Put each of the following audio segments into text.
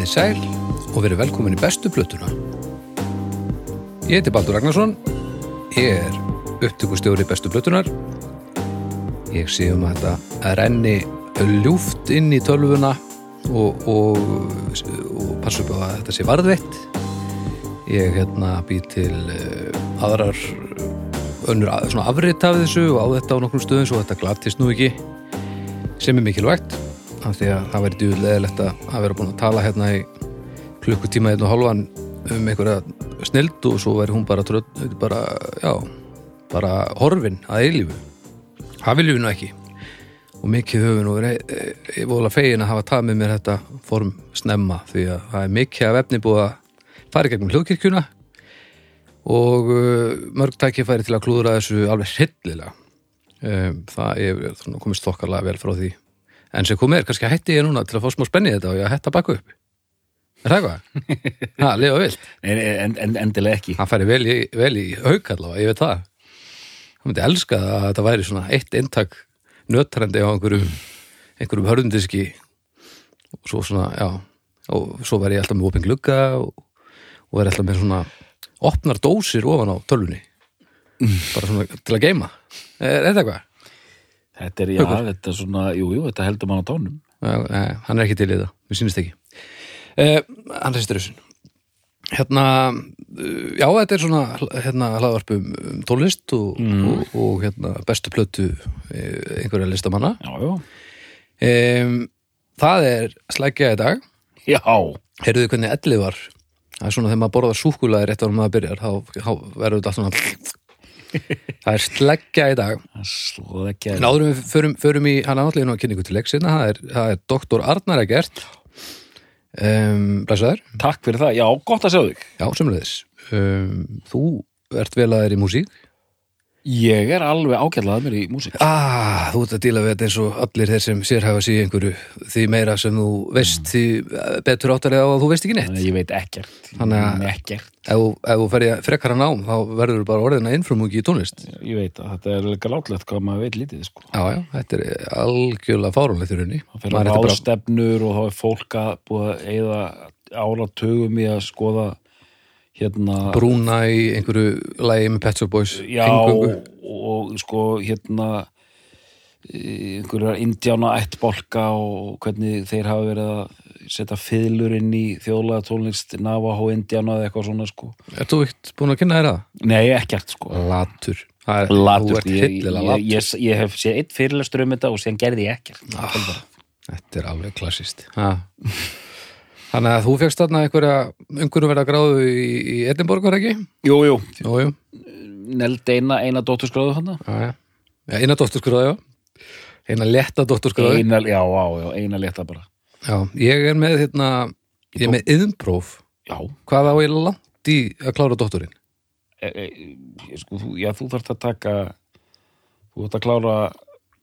Komið þið sæl og verið velkomin í bestu plötuna. Ég heiti Baldur Ragnarsson, ég er upptökustjóri bestu plötunar. Ég sé um að þetta renni ljúft inn í tölvuna og, og, og passa upp að þetta sé varðveitt. Ég hérna bý til uh, aðrar önnur afrit af þessu og á þetta á nokkrum stöðum svo þetta glatist nú ekki sem er mikilvægt af því að það væri djúðleðilegt að vera búin að tala hérna í klukkutíma einn og hálfan um einhverja snild og svo væri hún bara, tröð, bara já, bara horfin að eilífu. Það viljum við nú ekki. Og mikið höfum nú verið ég vola fegin að hafa tað með mér þetta form snemma því að það er mikið af efni búið að fara í gegnum hljóðkirkjuna og mörg tækifæri til að klúðra þessu alveg hryllilega. Það er komist þokkarlega vel frá því en sem komið er, kannski hætti ég núna til að fá smá spenni þetta og ég að baka upp. Er það eitthvað? það, lifa vilt. En, en, endilega ekki. Það færi vel í, vel í haug allavega, ég veit það. Það myndi elska að þetta væri svona eitt eintak nötrendi á einhverjum einhverjum hörðundiski. Og svo svona, já og svo væri ég alltaf með opin glugga og, og væri alltaf með svona opnar dósir ofan á tölvunni. Bara svona til að geima er þetta eitthvað? Þetta er, já, Haukur. þetta er svona, jú, jú, þetta heldur mann á tónum Já, eh, hann er ekki til í það, við sínist ekki. Eh, Hann reistur þessu Hérna, uh, já, þetta er svona hérna hlaðvarpum um tólist og, Mm. og, og hérna bestu plötu eh, einhverja listamanna. Já, já, um, Það er slækja í dag. Já, þið hvernig ellið var? Það er svona þegar maður borðar súkulaði rétt ára maður byrjar þá, þá verður þetta allt svona Það er sleggja í dag. Sleggja En áður en við förum, förum í hann átlíðin og kynningu til leiksina, það er, það er doktor Arnar Egert. Um, Blæsaður, Takk fyrir það, já, gott að sjá þig. Já, sömulegðis um, Þú ert vel að þér í músík Ég er alveg ágætlaðið mér í músík. Ah, þú ert að díla við þetta eins og allir þeir sem sérhæfa sig í einhverju. Því meira sem þú veist því betur áttarið á að þú veist ekki neitt. Þannig að ég veit ekkert. Þannig að- Ekkert, Ef þú- ef þú ferði frekara nám þá verður þú bara orðina innframungi í tónlist. Ég veit að þetta er líka látlegt hvað maður veit lítið, sko. Já, já, þetta er algjörlega fáránlegt í rauninni. Það fyrir að ráðstefnur og þá er fólk að búið að eyða áratugum í að skoða hérna brúna í einhverju lægi með Pet Shop Boys Já, eingöngu. og sko hérna e, einhverjar indjána ættbolka og hvernig þeir hafa verið að setja fiðlur inn í þjóðlega tónlist Navajo indjána eða eitthvað svona sko. Ert þú eitt búin að kynna það? Nei, ekkert sko. Latur. Það er, Latur, Þú ert ég, ég, ég, ég hef séð eitt fyrirlestur um þetta og síðan gerði ég ekkert. Ah, Þetta er alveg klassist ha. Þannig að þú fegst þarna einhverja einhverju verða gráðu í, í Edinborgar ekki? Jú, jú, Jú, jú neld eina, eina dótturskráðu hann Já, já. Eina dótturskráðu, já. Eina letta dótturskráðu. Eina, já, já, já, eina leta bara Já, ég er með, hérna, ég er með yðnpróf. Já, Hvað á ég langt í að klára dótturinn? e, e, sko, þú, já, þú þarft að taka þú þarft að klára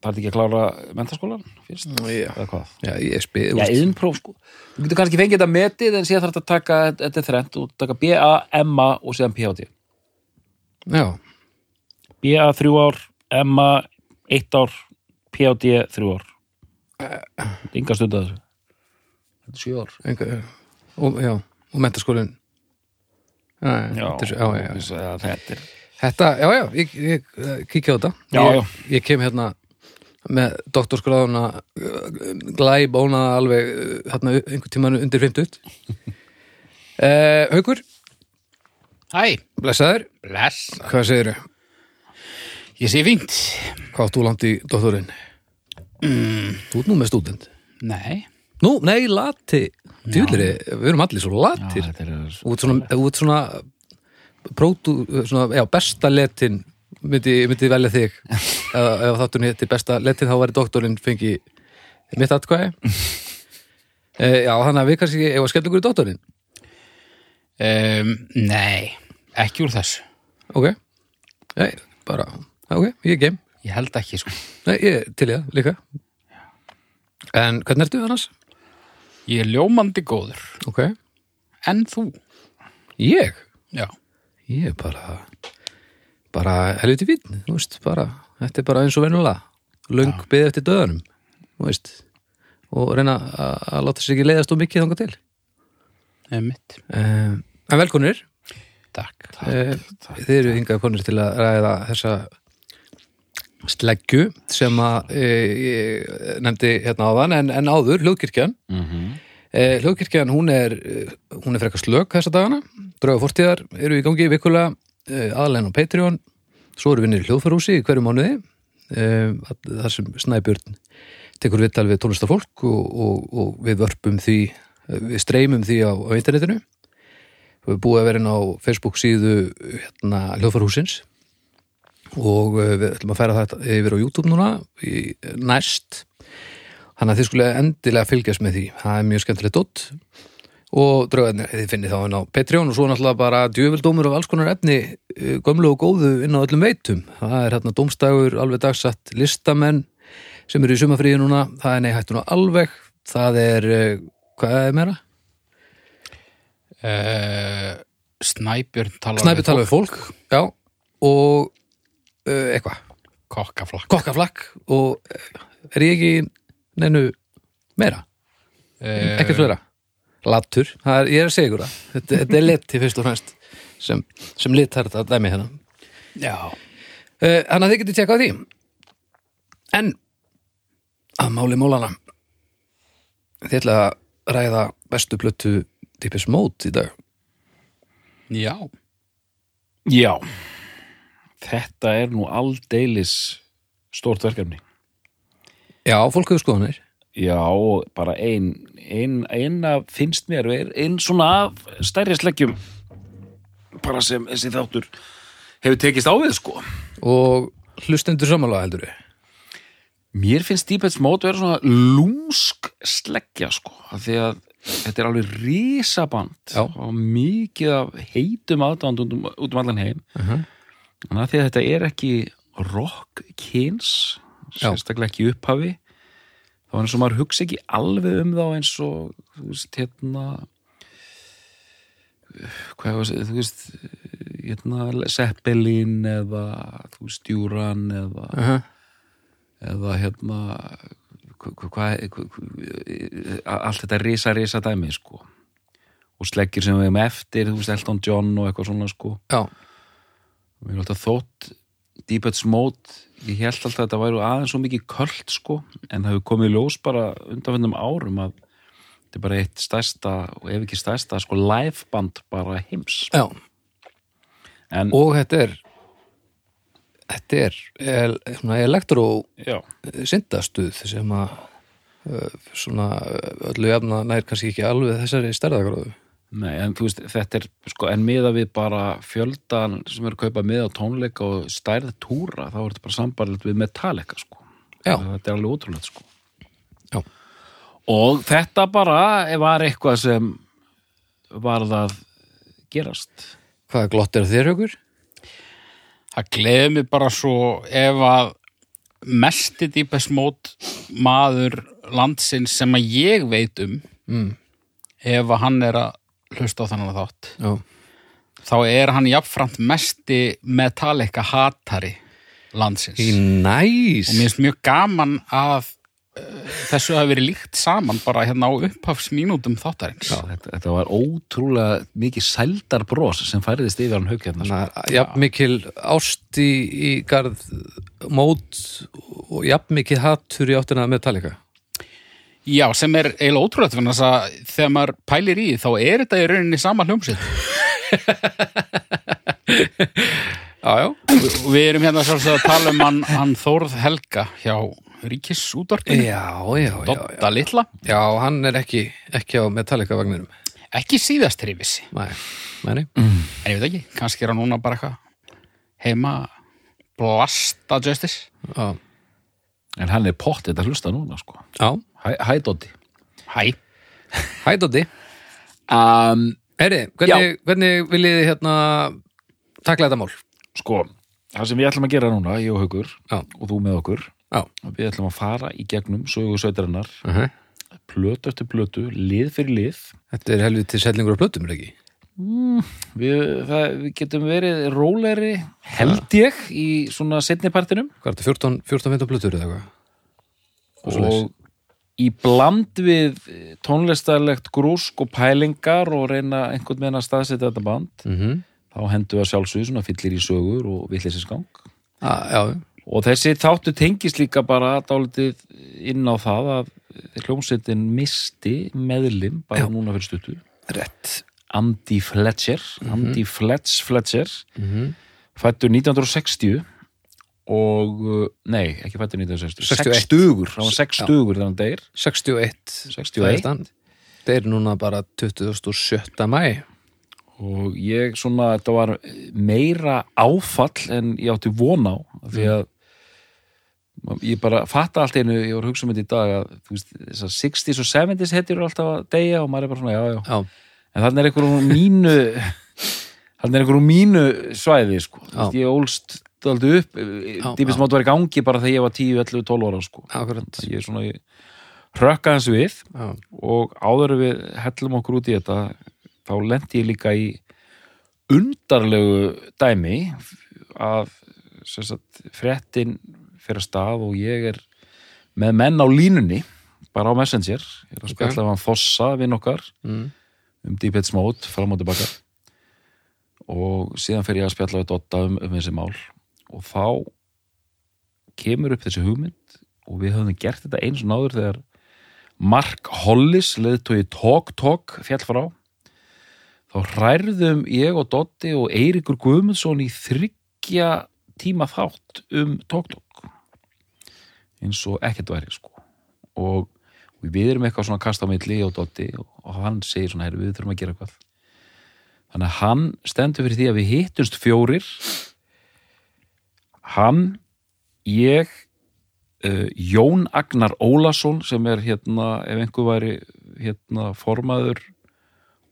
þarft ekki að klára mentaskólan fyrst, Já, eða hvað? já ég spyr, Já, yðnpróf sko. Þú getur kannski fengið þetta metið en síðan þarf þetta að taka, þetta er þrennt og taka B-A, M-A og síðan P-H-D. Já, B-A þrjú ár, M-A eitt ár, P-H-D þrjú ár. Enga stund að þessu. Þetta er sjö ár. einhver, og, já, og mentaskólinn. Já, já, þetta er já, já, já. já. Þetta er, Þetta, já, já, ég, ég, ég kíkja á þetta. Já, ég, já. Ég kem hérna með doktorskráðuna glæb ónaða alveg hérna einhvern tímann undir 50. uh, Haukur, Hæ, blessaður, bless. hvað segirðu? Ég sé fínt. Hvað átt þú langt í doktorinn? Þú ert nú með stúdent. Nei. Nú, nei, lati. Djúliri, við erum allir svo latir. er Þú ert svona, svona, svona, já, besta letin myndi, myndi velja þig ef þátturinn hétti besta letin þá væri doktorinn fengi mitt atkvæði e, Já, þannig að við kannski ef að skella ykkur í doktorinn Um, nei, ekki úr þessu. Ok, nei, bara ok, ég er game, Ég held ekki, sko. nei, ég til í það líka En hvernig ertu annars? Ég er ljómandi góður. Ok, En þú? ég? Já. Ég er bara bara helviti fín, þú veist, bara þetta er bara eins og venulega löng byggð eftir döðanum, þú veist og reyna að láta sér ekki leiðast og mikið þangað til. Einmitt. um, En velkonir, Takk. uh, þið eru hingað konir til að ræða þessa sleggju sem að uh, ég nefndi hérna áðan en, en áður, hljóðkirkjan. Mm -hmm. uh, Hljóðkirkjan, hún er hún er frekar slög þessa dagana. Drauga fórtíðar eru í gangi vikulega uh, aðalegn á Patreon. Svo eru vinnir í hljóðfarhúsi í hverju mánuði. Uh, þar sem Snæbjörn tekur viðtal við tónlistafólk og, og, og við vörpum því við streymum því á, á internetinu. Við erum búið að vera inn á Facebook síðu hérna, hljóðfarhúsins og við ætlum að færa þetta yfir á YouTube núna í, næst. Þannig að þið skulle endilega fylgjast með því. Það er mjög skemmtilegt dott og draugarnir, þið finnið þá inn á Patreon og svo náttúrulega bara djöfildómur og alls konar efni uh, gömlu og góðu inn á öllum veitum. Það er hérna dómstægur, alveg dagsatt listamenn sem eru í sumafríði núna. Það er nei hættu nú alveg. Það er, uh, hvað er meira? Uh, Snæbjörn talar Snæpi tala við fólk, já og uh, eitthvað, Kokkaflakk. kokkaflakk og er ég ekki neinu meira, Uh, ekkert fleira Lattur, er, ég er að segja þetta, þetta er leti fyrst og fremst sem, sem litar þetta dæmi hérna. Já. uh, Þannig að þið getið tjekka á því. En að máli mólana Þið ætla að ræða bestu plötu típis mót í dag. Já. Já, þetta er nú aldeilis stórt verkefni. Já, fólk hefur skoðanir Já, bara ein, ein, ein að finnst mér, er ein svona af stærri sleggjum bara sem þessi þáttur hefur tekist á við, sko. og hlustendur samanlega heldur við Mér finnst Deepheads Mode vera svona lúmsk sleggja, sko, af því að þetta er alveg risaband Já. og mikið af heitum aðdánd út um, út um allan heim. uh -huh. Þannig að því að þetta er ekki rock kynns, sérstaklega ekki upphafi, þá er eins og maður hugsa ekki alveg um þá eins og, þú veist, hérna, hvað var það, þú veist, hérna, Seppelin eða, þú veist, Djúran eða, Uh -huh. eða hérna, hvað, hva, hva, allt þetta risa, risa dæmi, sko. Og sleggir sem við hefum eftir, þú veist, Elton John og eitthvað svona, sko. Já, Mér er alltaf þótt Deepheads Mode, ég held alltaf að þetta væru aðeins svo mikið köld sko en það hefur komið ljós bara undanfennum árum að þetta er bara eitt stærsta og ef ekki stærsta sko liveband bara heims. Já. En og þetta er þetta er el, svona elektro já, syndastuð sem að uh, svona öllu jafna nær kannski ekki alveg þessari stærðagráðu nei, en þú veist þetta er sko en miða við bara fjöldan sem er að kaupa miða á tónleika og stærð túra þá er þetta bara sambarlegt við Metallica sko Já. þetta er alveg ótrúlegt sko Já. og þetta bara var eitthvað sem var það gerast Hvaða glott er þér hugur? Það gleði mig bara svo ef að mesti dýpest mót maður landsins sem að ég veit um Mm. ef að hann er að hlusta á þannig þátt. Já, þá er hann jafnframt mesti Metallica hatari landsins. Næs. Og mér finnst mjög gaman að uh, þessu hafi verið líkt saman bara hérna á upphafsmínútum þáttarins. Já, þetta, þetta var ótrúlega mikið sældar bros sem færiðist yfir hann haug. Þannig að jafn mikil ást í, í garð mót og jafn mikil hattur í áttina með talika Já, sem er eiginlega fyrir þess að þegar maður pælir í því, þá er þetta í rauninni sama hljómsitt Já, já og við erum hérna sjálfsög að tala um hann, hann Þórð Helga hjá já. Dotta litla, Já, hann er ekki, ekki á Metallica vagninum ekki síðast hrifissi Nei, nei, nei. en ég veit ekki, kannski er hann núna bara eitthvað heima blasta Justice Já, En hann er pottið að hlusta núna sko. já. Hæ, Doddi Hæ, Hæ, Doddi um, Heyri, hvernig, hvernig viljið þið hérna takla þetta mál? Sko, það sem við ætlum að gera núna ég og Haukur Já. og þú með okkur Já við ætlum að fara í gegnum sögu sveitarinnar uh -huh. plötu eftir plötu, lið fyrir lið Þetta er helvið sellingur af plötum, er ekki? við, það, við getum verið rólegri held ég í svona setnipartinum Hvað er þetta, 14, 14 15 plötur eða eitthvað? Og og í bland við tónlistarlegt grúsk og pælingar og reyna einhvern veginn að staðsetja þetta band mm þá hendur að sjálfsögðu svona fyllir í sögur og villisisgang Já, og þessi þáttu tengist líka bara dálítið inn á það að hljómsveitin misti meðlim bara Já. núna fyrir stuttu. Rétt. Andy Fletcher Andy Fletch Fletcher mm fættur 1960 og, uh, nei, ekki fættur 1960 61. sex stugur, hann var sex Já. stugur þegar hann deyr 61 61 Það er núna bara 27. mæ og ég svona, þetta var meira áfall en ég átti von á því að ég bara fatta allt einu, ég var að hugsa um þetta í dag að veist, þessar 60s og 70s hetjur eru alltaf að deyja og maður er bara svona, já, já. Já, en þannig er einhverjum mínu þannig er einhverjum mínu svæði sko, veist, ég ólst aldrei upp, Já, dýpist já. mátt var í gangi bara þegar ég var 10, 11, 12 ára sko, ég er svona ég hrökka hans við Já, og áður við hellum okkur út í þetta þá lendi ég líka í undarlegu dæmi að sem sagt, fréttin fyrir að stað og ég er með menn á línunni bara á Messenger ég er að Ok. spjalla okay. hann Fossa vinn okkar mm. um Deep Mode fram og tilbaka og síðan fer ég að spjalla við Dotta um, um þessi mál og þá kemur upp þessi hugmynd og við höfum gert þetta eins og náður þegar Mark Hollis leðtói Talk Talk fjall frá. Þá hrærðum ég og Dotti og Eiríkur Guðmundsson í þryggja tíma þátt um Talk Talk. Eins og ekkert væri sko. Og, við erum eitthvað svona kast á milli og Dotti og, hann segir svona herri við þurfum að gera eitthvað. Þannig að hann stendur fyrir því að við hittumst fjórir hann ég uh, Jón Agnar Ólason sem er hérna ef einhver væri hérna formaður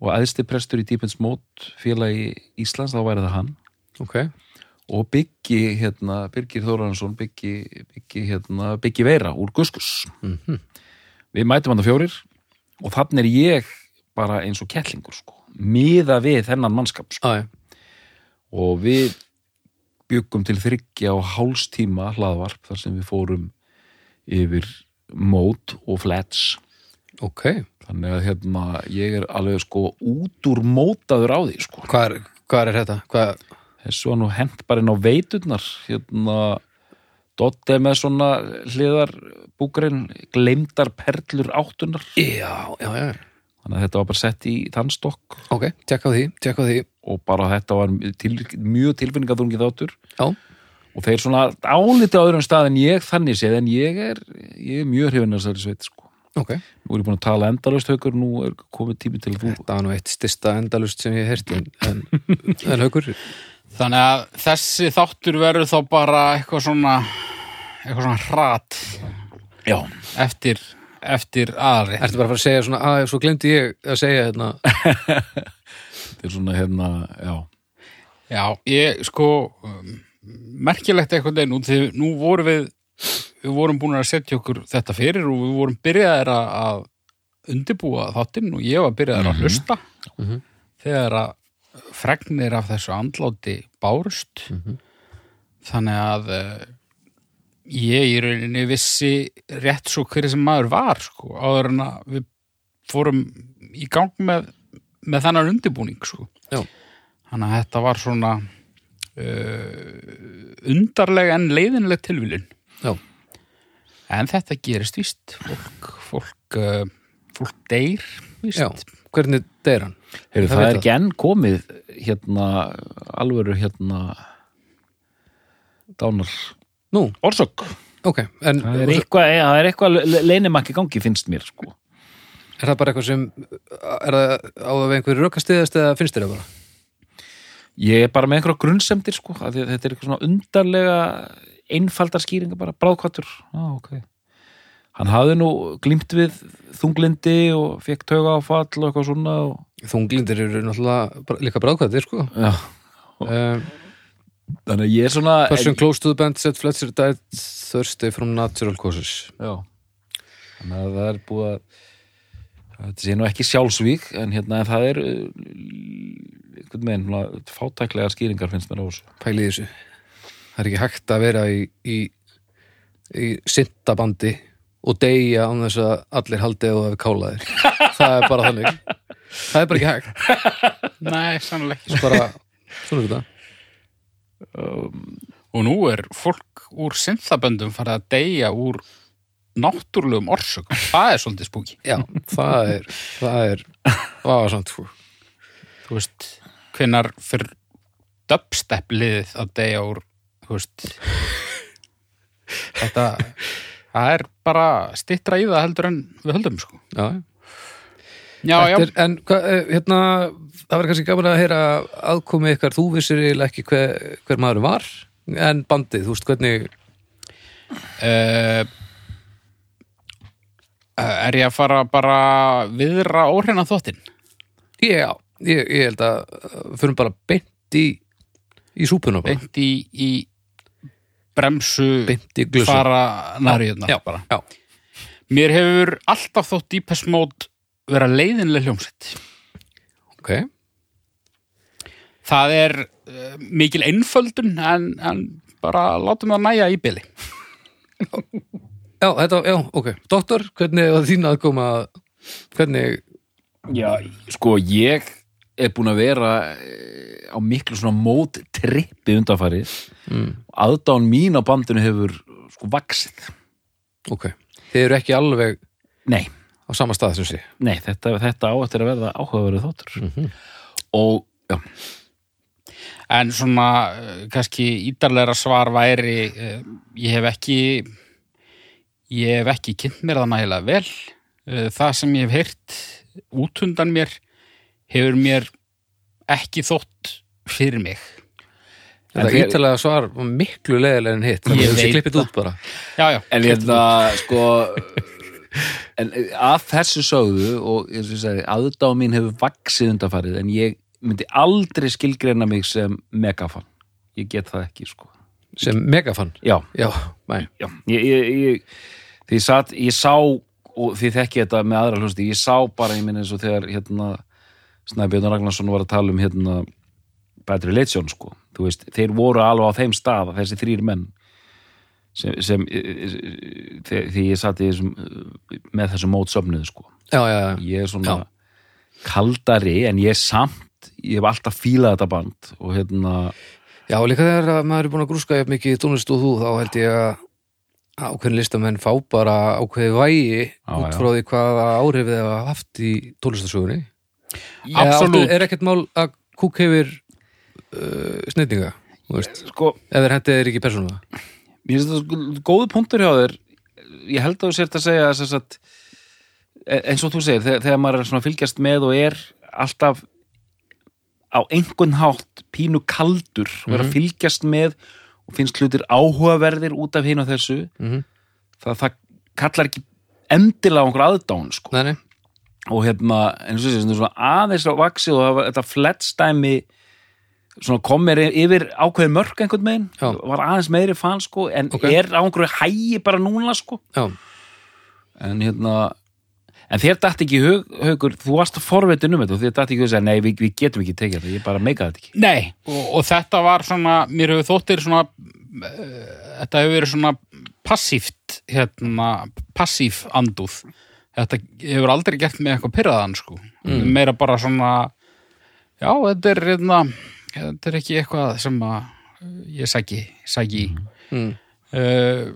og æðsti prestur í Deepens Mót félagi Íslands þá væri það hann. Ok, og Byggi hérna, Birgir Þóransson Byggi, Byggi, hérna, Byggi Veira úr Guskus. Mhm. við mætum hann fjórir og þannig er ég bara eins og kettlingur sko, miða við þennan mannskap sko. á, og við byggum til þryggja og hálstíma hlaðvarp þar sem við fórum yfir mót og flats. Ok. Þannig að hérna ég er alveg sko út úr mótaður á því sko. Hvað er, hvað er þetta? Hvað, þessu var nú hent bara inn á veiturnar hérna Dotti er með svona hliðarbúkurinn gleymdar perlur áttunar já, já, já þannig að þetta var bara sett í þann stokk. Ok, tjekka á því, tjekka á því. Og bara þetta var til, mjög tilfinningaþungi þáttur. Já, og þeir svona álítið á öðrum stað en ég þannig séð en ég er, ég er mjög hrifin að þessari sveit sko. ok. Nú er ég búin að tala endalaust haukur nú er komið tími til að þú Þetta var nú eitt stista endalust sem ég heyrti en, en, en haukur? Þannig að þessi þáttur verður þá bara eitthvað svona eitthvað svona hrat já, eftir, eftir aðri Ertu bara að fara að segja svona, að svo glemdi ég að segja hérna. Þetta er svona hérna já, Já, ég sko um, merkilegt eitthvað þeir nú því nú vorum við við vorum búin að setja okkur þetta fyrir og við vorum byrjaðir að, að undirbúa þáttinn og ég var byrjaðir að hlusta. Mhm. þegar að fregnir af þessu andláti bárust. Þannig að uh, ég í rauninni vissi rétt svo hverju sem maður var sko, áður en að við fórum í gang með, með þennan undirbúning sko. Já. þannig að þetta var svona uh, undarlega en leiðinleg tilvílun Já, en þetta gerist víst fólk, fólk, uh, fólk deyr víst hvernig deyr hann? Heru, Það það, er ekki enn komið hérna alvöru hérna dánar Nú, orsök. Ok, en það er eitthvað, það er eitthvað leinimakki gangi finnst mér sko. Er það bara eitthvað sem er það á það við einhverju rökastiðast eða finnst þér það bara? Ég er bara með einhverja grunnsemdir sko, að þetta er eitthvað svona undarlega einfaldar skýringa bara, bráðkvættur ah, okay. Hann hafði nú glímt við þunglindi og fekk tauga áfall og eitthvað svona og... Þunglindir eru náttúrulega bara- líka bráðkvæðir sko. Já, um, þannig að ég er svona Person close to the band said Fletcher died Thursday from natural causes? Já, þannig að það er búið að þetta sé nú ekki sjálfsvík en hérna en það er uh, einhvern veginn svona, fátæklega skýringar finnst mér á þessu. Pæli í þessu. Það er ekki hægt að vera í, í, í syntabandi og deyja án þess að allir haldi og hafi kálaðir það er bara þannig. Það er bara ekki hægt. Nei, sannlega ekki. bara, svona er þetta Og nú er fólk úr synthaböndum farið að deyja úr náttúrulegum orsökum. Það er svolítið spúki. já, það er það er, það var samt sko. Þú veist, hvenær fyrir dubstep liðið að deyja úr, þú veist, þetta, það er bara stittra í það heldur en við höldum, sko. já, Já, já, Þetta er, en eh, hérna það var kannski gaman að heyra aðkomi ykkar, þú vissir eiginlega ekki hver, hver maður var, en bandið þú veist hvernig, uh, er ég að fara bara viðra óhreina þóttin? já, ég, ég held að fyrir bara beint í í súpuna bara, Beint í, í bremsu fara já, já, Mér hefur alltaf þótt Mode vera leiðinlega hljómsett. ok. Það er uh, mikil einföldun en, en bara látum það næja í byli. já, þetta, já, ok, doktor hvernig var þín aðkoma? Hvernig, Já, sko ég er búin að vera eh, á miklu svona mót trippi undanfarið. Mm, aðdán mín á bandinu hefur sko vaksið ok. Þið eru ekki alveg Nei, á sama stað sem sé nei, þetta, þetta á eftir að verða áhugaverið þáttur Mhm. og já, En svona, uh, kannski ídarlegra svar væri, uh, ég hef ekki, ég hef ekki kynnt mér það nægilega vel. Uh, það sem ég hef heyrt út undan mér hefur mér ekki þótt fyrir mig. En þér- ítalega svar var miklu leðilega en hitt þannig Ég að þessi veit klippið út bara Já, já. en hérna sko en að þessu sögðu og ég aðdán mín hefur vaksið undanfarið en ég myndi aldrei skilgreina mig sem megafan. Ég get það ekki sko. Sem megafan? Já, já, já, ég, ég, ég því satt, ég sá og því þekki þetta með aðra hlusti, ég sá bara ég minn eins og þegar hérna Snæbjörn Ragnarsson var að tala um hérna Bad Religion sko, veist þeir voru alveg á þeim stað, þessi þrýr menn sem, sem því, því ég satt í þessum með þessum mótsöfnuðu sko já, já, já. ég er svona kaldari en ég er samt ég hef alltaf fílað þetta band og hérna Já, líka þegar að maður er búin að grúska jafn mikið í tónlist og þú, þá held ég að ákveðin listamenn fá bara ákveði vægi út já. frá því hvaða áhrif þið hafa haft í tónlistasögunni. Absolutt. Er ekkert mál að kúk hefur uh, sneitinga, þú veist, sko, ef þeir hendið er ekki persónulega. Mér finnst þetta sko góðu punktur hjá þér. Ég held að þú sért að segja að e- eins og þú segir, þegar, þegar maður er fylgjast með og er alltaf á einhvern hátt pínu kaldur og er að fylgjast með og finnst hlutir áhugaverðir út af hinn og þessu Mm það, það kallar ekki endilega á einhver aðdán sko. Og hérna, eins og þessi, aðeins á vaxið og þetta flettstæmi svona kom mér yfir ákveðin mörk einhvern meginn, Já. var aðeins meiri fan sko, en Ok. er á einhverju hægi bara núna sko, já, en hérna en þér dætt ekki hug, haugur þú varst að forvitin um þetta og þér dætt ekki að segja, nei, við, við getum ekki tekið þetta, ég bara meika þetta ekki Nei, og, og þetta var svona, mér hefur þóttir svona, uh, þetta hefur verið svona passíft, hérna, passíf andúð. Þetta hefur aldrei gert mig eitthvað pyrraðan, sko. Meira bara svona, já, þetta er, hérna, þetta er ekki eitthvað sem að ég sæki, sæki í. mm. Uh,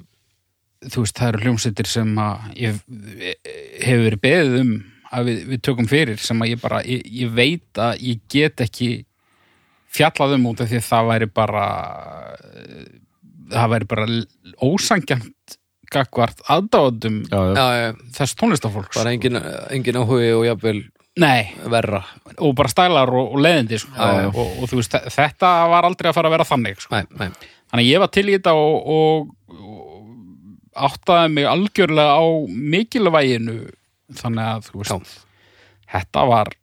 þú veist, það eru hljómsveitir sem að ég hefur verið beðið um að við, við tökum fyrir sem að ég bara, ég, ég veit að ég get ekki fjallað um út af því að það væri bara það væri bara ósangjant gagvart aðdáðum þess tónlistafólks bara engin, engin áhugi og jafnvel Nei, verra. og bara stælar og, og leðindi sko. Já, já. Og, og þú veist, þe- þetta var aldrei að fara að vera þannig sko. Nei, nei, Þannig að ég var til í þetta og, áttaði mig algjörlega á mikilvæginu þannig að þú veist þetta var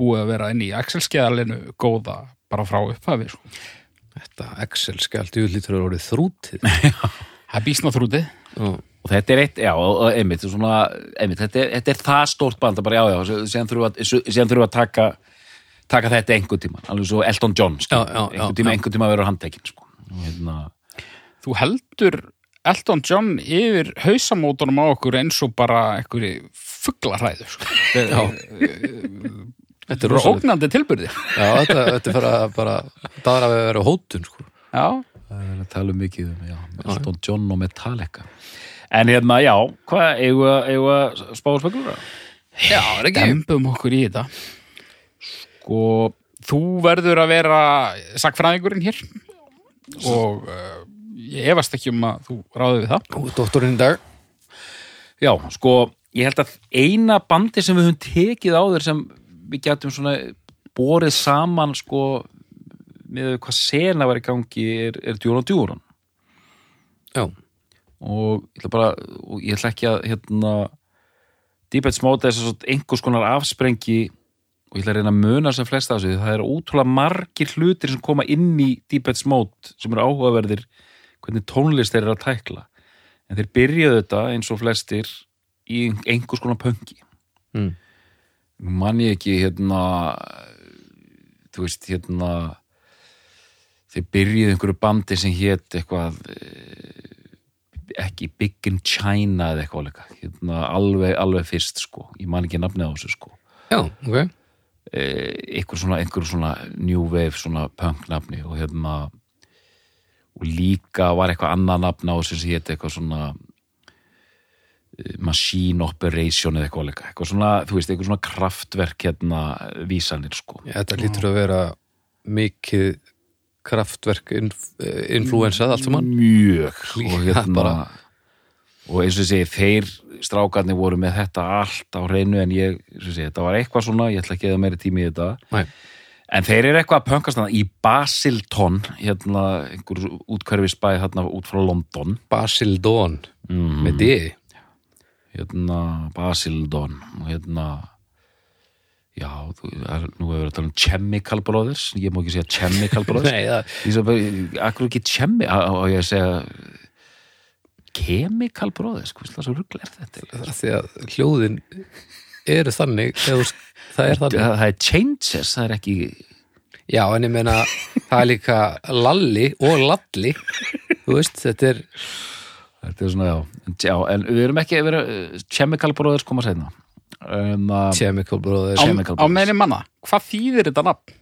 búið að vera inn í Excel-skeðalinu góða bara frá upphafi sko. þetta Excel-skjald júlítur er orðið þrútið. Það er bísna þrútið og þetta er eitt, já, einmitt, svona, einmitt þetta, er, þetta er það stórt band að bara, já, já, síðan þurfum við að, við að taka taka þetta einhvern tíma alveg svo Elton John, sko, Já, já, já, einhvern tíma, já. einhvern tíma verður handtekinn, sko og hérna, Þú heldur Elton John yfir hausamótunum á okkur eins og bara einhverju fugglarhæður sko. Já. Þetta er ógnandi tilbyrði Já, þetta, þetta er bara, bara er að vera hótun, sko. Já, Það er að tala um mikið um, já, Elton John og Metallica. En hérna, já, hvað, eigum við að- eigum við að spáða spekulura? Já, er ekki. dembum okkur í þetta Sko, þú verður að vera sakfræðingurinn hér og uh, ég efast ekki um að þú ráði við það Þú er doktorinn í dag. Já, sko, ég held að eina bandi sem við höfum tekið á þér sem við getum svona borið saman, sko, með hvað sena var í gangi er, er Djúran Djúran. Já. Og ég ætla bara og ég ætla ekki að hérna Edge Mode er svo einhvers konar afsprengi og ég ætla að reyna að muna sem flesta af þessu, það eru ótrúlega margir hlutir sem koma inn í Edge Mode sem eru áhugaverðir hvernig tónlist þeir eru að tækla. En þeir byrjuðu þetta eins og flestir í einhvers konar pöngi Mm. mann ég ekki hérna þú veist hérna þeir byrjuðu einhverju bandi sem hét eitthvað eh, ekki Big in China eða eitthvað líka. Hérna, alveg, alveg fyrst sko. Ég man ekki nafnið á þessu sko. Já, ok. eh, einhver svona, einhver svona new wave svona punk nafni og hérna og líka var eitthvað annað nafn á þessu sem hétt eitthvað svona eh, machine operation eða eitthvað líka. Eitthvað svona, þú veist, eitthvað svona kraftverk hérna vísanir sko. Þetta lítur að vera mikið kraftverk inf influensað allt saman. mjög og hérna og eins og segi, þeir strákarnir voru með þetta allt á hreinu en ég, segi, þetta var eitthvað svona ég ætla ekki að meiri tími í þetta Nei. En þeir eru eitthvað að pönkast þarna í Basilton, hérna einhver útkverfisbæð þarna út frá London, Basil Dawn mm. með D. hérna Basildon og hérna já, þú, er, nú hefur við að tala um Chemical Brothers, ég má ekki segja Chemical Brothers, Nei, það, ég svo bara, akkur ekki Chemi, og ég að segja Chemical Brothers, hvað það svo ruggla er þetta? það er því að hljóðin eru þannig, þú- það er þannig. Það, er Changes, það er ekki Já, en ég meina, það er líka Lalli og Lalli, þú veist, þetta er, Þetta er svona, já, já, en við erum ekki við erum, Chemical Brothers koma seinna um, uh, Chemical Brothers. á, Chemical á meðin manna, hvað þýðir þetta nafn?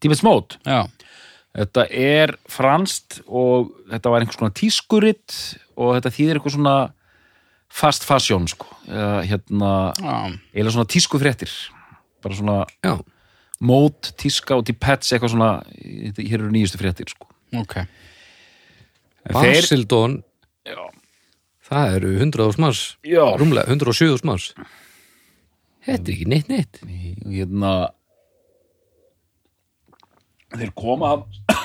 Deepest Mode. Já, Þetta er franst og þetta var einhvers konar tískuritt og þetta þýðir eitthvað svona fast fashion sko. Eða, hérna, eiginlega svona tískufréttir. Bara svona Já, mót, tíska og típets eitthvað svona, hér eru nýjustu fréttir sko. Ok. Já, það eru 100.000 manns, já, rúmlega 107.000 manns. Þetta er ekki neitt neitt. og hérna þeir koma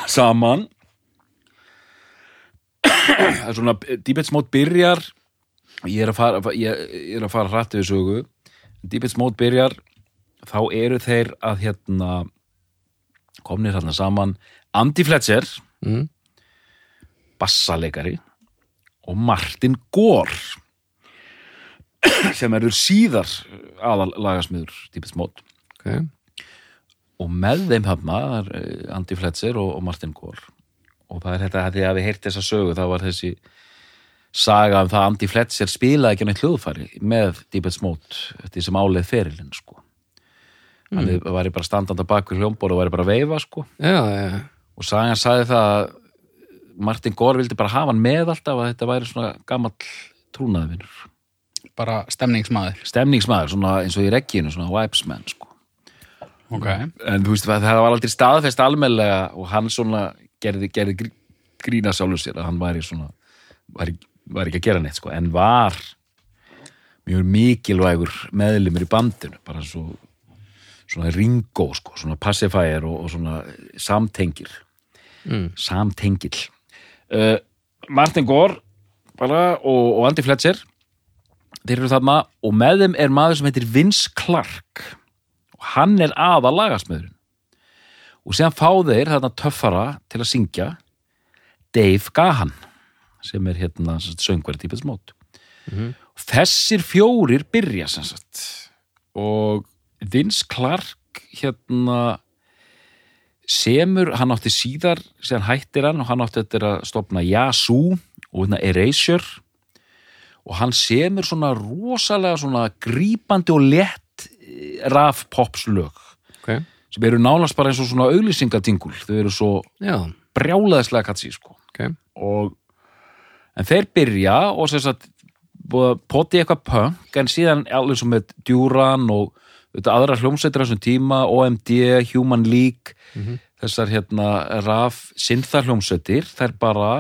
saman. Það er svona Deepest Mode byrjar. Ég er að fara, ég, ég er að fara hrætt við sögu. Deepest Mode byrjar. Þá eru þeir að hérna komnir hérna saman. Andy Fletcher Mm. bassaleikari og Martin Gore sem eru síðar aðal lagasmiður Deepest Mode. Okay. og með þeim hafna eh, Andy Fletcher og, og Martin Gore. Og það er þetta að við heyrt þessa sögu þá var þessi saga um það að Andy Fletcher spilaði ekki neitt hljóðfæri með Deepest Mode þetta sem áleið ferilinn sko. Hann mm. var bara standandi bak við hljómbor og var bara að veifa sko. Já, já, og sagan sagði það að Martin Gore vildi bara hafa hann með alltaf að þetta væri svona gamall trúnaðvinur bara stemningsmaður. Stemningsmaður, svona eins og í regginu svona vibesman sko. Ok, en þú veist, það var aldrei staðfest almennilega og hann svona gerði, gerði grí- grína sjálfur sér að hann væri svona væri, væri ekki að gera neitt sko, en var mjög mikilvægur meðlumur í bandinu bara svo svona ringo sko, svona pacifier og, og svona samtengir Mm. samtengil. Uh, Martin Gore bara, og, og Andy Fletcher þeir eru þarna og með þeim er maður sem heitir Vince Clark. Og hann er aða lagasmiðurinn og síðan fá þeir þarna töffara til að syngja Dave Gahan sem er hérna söngverð típið smót og þessir fjórir byrja sem sagt. Og Vince Clark hérna semur, hann átti síðar síðan hættir hann og hann átti þetta að stopna Yazoo og hérna Erasure og hann semur svona rosalega svona grípandi og lett raf pops lög ok, sem eru nánast bara eins og svona auglýsingatingul þau eru svo já, brjálaðislega katsi sko. Ok. Og en þeir byrja og sem sagt búið að poti eitthvað punk en síðan alveg sem með Duran og þetta aðra hljómsveitir á þessum tíma OMD, Human League þessar hérna raf syntha hljómsveitir þær bara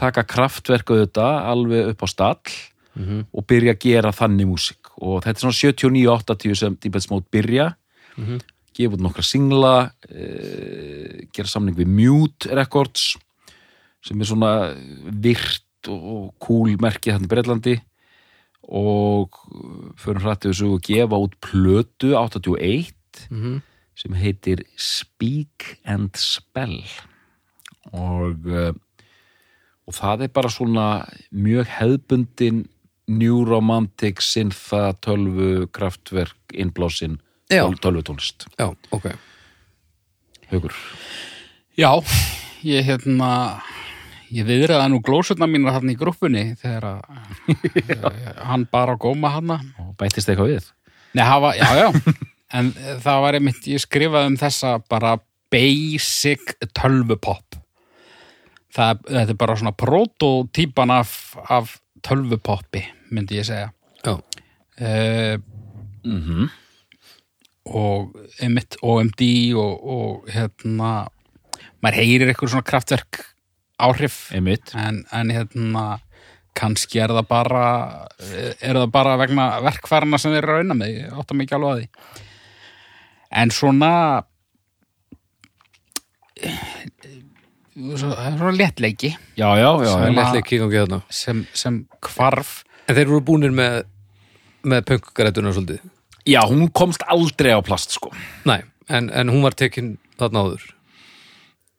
taka kraftverk auðvitað alveg upp á stall Mhm. og byrja að gera þannig músík og þetta er svona 79-80 sem Deepest Mode byrja Mhm. gefa út nokkra singla e, gera samning við Mute Records sem er svona virt og, cool merkið hann í Breitlandi og förum hrættið þessu og gefa út plötu 81 Mhm. sem heitir Speak and Spell og uh, og það er bara svona mjög hefðbundin New Romantic Syntha tölvu kraftverk innblásin Já. tölvu tónlist já, ok. Haukur. Já, ég hérna ég viðraði nú glósurna mínar hann í grúppunni þegar að hann bara góma hann og bættist eitthvað við? Nei, hafa, já, já. En það var einmitt, ég skrifaði um þessa bara basic tölvupop það, þetta er bara svona prototýpan af, af tölvupoppi myndi ég segja. Já, uh, mm og einmitt OMD og, og hérna maður heyrir eitthvað svona kraftverk áhrif. En, en hérna kannski er það bara er það bara vegna verkfærana sem þeir eru að rauna með, mig ekki alveg að því. En svona svo- það er svona léttleiki. Já, já, já, það er já. léttleik í gangi þarna sem, sem hvarf. En þeir eru búnir með með punkgrætuna svolítið? Já, hún komst aldrei á plast sko. Nei, en, en hún var tekin þarna áður.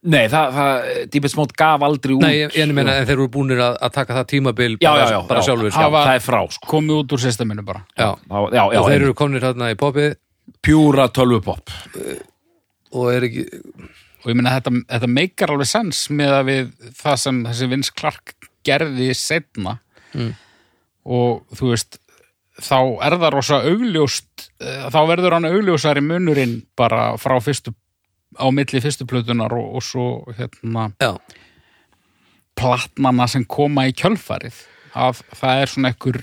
Nei, það, það Deepest Mode gaf aldrei út Nei, ég, ég meina en þeir eru búnir að, að taka það tímabil já, bara, já, já, bara já, sjálfur já, sko. það er frá sko. komið út úr systeminu bara. Já. já, já, já og þeir eru komnir þarna í popið pjúra tölvupop. Og er ekki og ég meina þetta, þetta meikar alveg sens með að við það sem þessi Vince Clark gerði setna Mm. og þú veist þá er það rosa augljóst eh, þá verður hann augljósari munurinn bara frá fyrstu á milli fyrstu plötunar og, og svo hérna já, platnana sem koma í kjölfarið. Að það er svona ekkur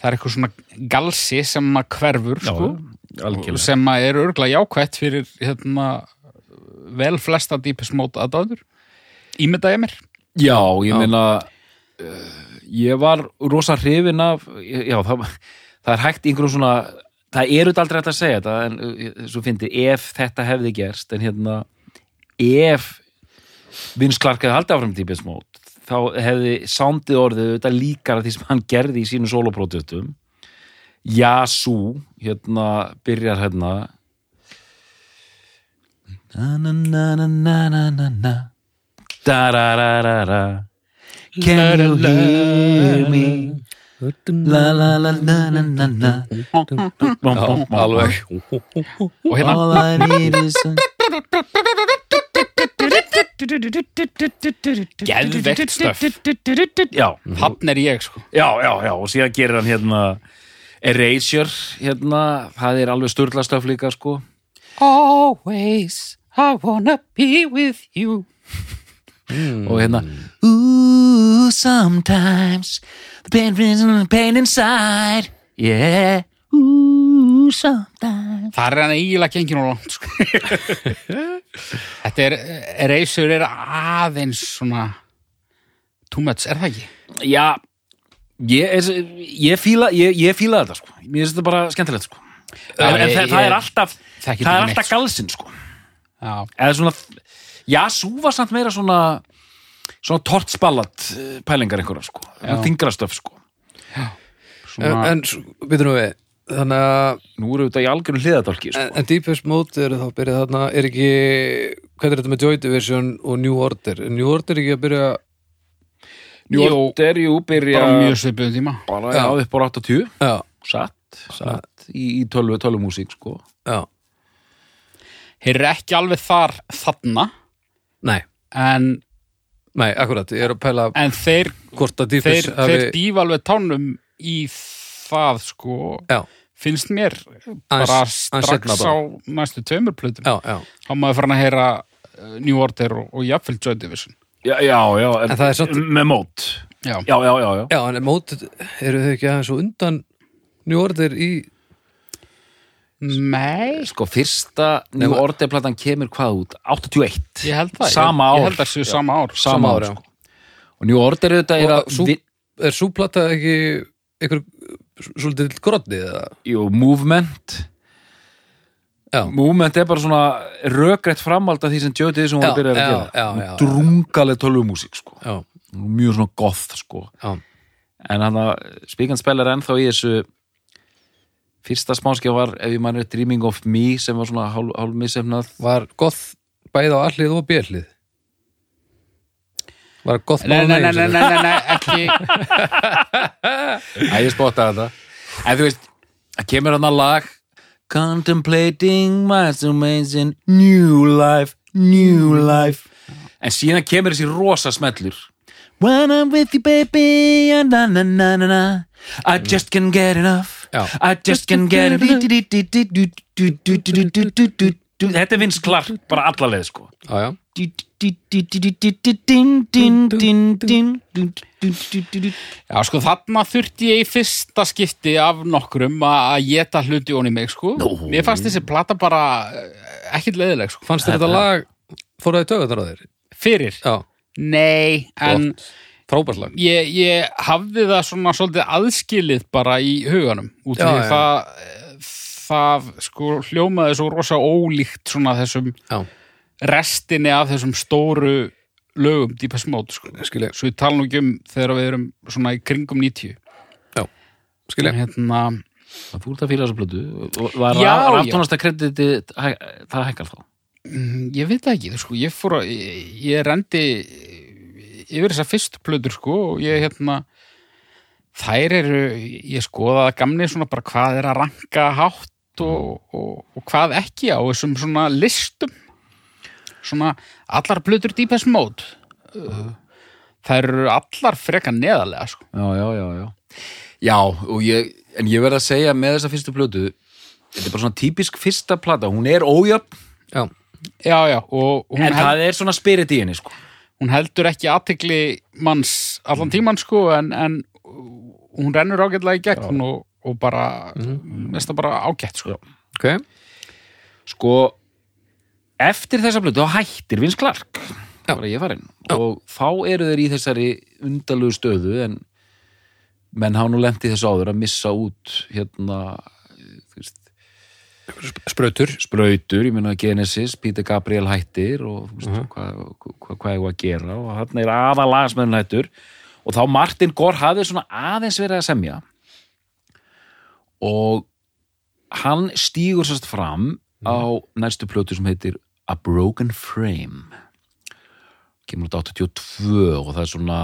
það er eitthvað svona galsi sem að hverfur já, sko, sem að er örgulega jákvætt fyrir hérna, vel flesta dýpis mót aðdáður ímynda ég mér. Já, ég meina uh, ég var rosa hrifin af já, það, það er hægt einhverjum svona það eru þetta aldrei hægt að segja þetta en uh, svo fyndi, ef þetta hefði gerst en hérna ef hefði haldið áfram típist mót þá hefði sándið orðið þetta líkara því sem hann gerði í sínu solopródustum Yasu hérna byrjar hérna Na-na-na-na-na-na-na Da-da-da-da-da Can you hear me? La-la-la-na-na-na-na Alveg. Og hérna. All I need is a Geðvegt stöf Já, hann er ég sko. Já, já, já, og síðan gerir hann hérna Erasure, hérna, það er alveg sturla stöf líka sko. Always I wanna be with you og hérna Ooh, sometimes the pain, the pain inside yeah Ooh, sometimes Það er hann eiginlega gengin og langt sko. Þetta er Erasure er aðeins svona too much, er það ekki? Já, ég, er, ég, fíla, ég, ég fíla þetta sko. Mér finnst þetta bara skemmtilegt sko. En, en ég- það, það er alltaf það er alltaf sko. galsinn sko. Já, eða svona já, svo var samt meira svona svona tortsballat eh, pælingar einhverja sko. Já. þingrastöf sko. en, svona en við nú við þannig að nú eru þetta í algjörum hliðadálki sko. en, en Deepest Mode eru þá að byrja þarna er ekki, hvað er þetta með Joy Division og New Order, er New Order ekki að byrja New Jú, Order, jú, byrja bara mjög svipuðum tíma bara, Já. já, upp á 80 já, satt, satt í, í tölvu, tölvumúsík sko. já, Þeir eru ekki alveg þar þarna. Nei. En Nei, akkurat, ég er að pæla en þeir, þeir, Deepest þeir hafi dýfa alveg tánum í það sko. Já, finnst mér bara aðeins strax á næstu tveimur plötum. Já, já. Þá maður farin að heyra uh, New Order og, og jafnvel Joy Division. Já, já, já, En það er samt- með mót. Já, Já, já, já, já. Já, en mót, eru þau ekki aðeins og undan New Order í nei, Sko, fyrsta New Order platan kemur hvað út? 81 ég held það Sama ár. ég held það séu sama ár. Sama Sama ár, ár, já. sko Og New Order auðvitað er að sú- vi- Er súplata ekki ykkur svolítið grotni eða? Jú, Movement. Já, Movement er bara svona rökrætt framhald af því sem Joe Division var að byrja að gera. Drungaleg tölvumúsík, sko. Já, Mjög svona goth, sko. Já. En hann að Speak and Spell er ennþá í þessu Fyrsta smánskja var, ef ég manni, Dreaming of Me sem var svona hálf, hálf missefnað Var goth bæði á allið og björlið? Var goth nei, bara nei, nei, nei, nei, nei, nei ekki Æ, ég spotta þetta En þú veist, það kemur hann að lag Contemplating my amazing new life, new life En síðan kemur þessi rosa smellur When I'm with you baby na, na, na, na, na. I just can't get enough. I just can't get Þetta er Vince Clark, bara allaleg sko Já, já sko, þarna þurfti ég í fyrsta skipti af nokkrum að að geta hluti onni mig, sko. Mér fannst þessi plata bara eh, ekkit leiðileg, sko. Fannst þér þetta lag fór það í tögutar á þér? Fyrir? Já, Nei, en frábært lag ég, ég hafði það svona svolítið aðskilið bara í huganum. Út Já, af því já. það, það, sko, hljómaði svo rosa ólíkt svona þessum Já, restinni af þessum stóru lögum Deepest Mode, sko. skilja, Svo ég tala nú ekki um þegar við erum svona í kringum 90. skilja Hérna, Þú ert að fýla þessu blödu Var Já, já. aftónasta krediti það hækkar þá? Mm, Ég veit það ekki, sko, ég fór að, ég, ég rendi yfir þessar fyrstu plötur, sko, og ég, hérna, þær eru, ég skoðaði gamni svona bara hvað er að ranka hátt og, og, og hvað ekki á þessum svona listum, svona allar plötur Deepest Mode, uh, þær eru allar freka neðarlega, sko. Já, já, já, já. Já, og ég, en ég verð að segja með þessa fyrstu plötu, þetta er bara svona típisk fyrsta plata, hún er ójöfn, Já, Já, já, og hún, en held, það er svona spirit í henni, sko. Hún heldur ekki aðtekli manns allan tíman, sko, en, en hún rennur ágætlega í gegn og, og bara, mm það bara ágætt, sko. ok. Sko, eftir þessa plötu, þá hættir Vince Clark, Já. bara ég farin, og þá eru þeir í þessari undarlegu stöðu, en menn hafa nú lent í þessu áður að missa út, hérna, Sprautur sprautur, ég meina Genesis, Peter Gabriel hættir og þú veist, hvað, hvað, hvað ég var að gera og hann er aðalagasmenn hættur. Og þá Martin Gore hafði svona aðeins verið að semja og hann stígur sérst fram á næstu plötu sem heitir A Broken Frame. Kemur út 82 og það er svona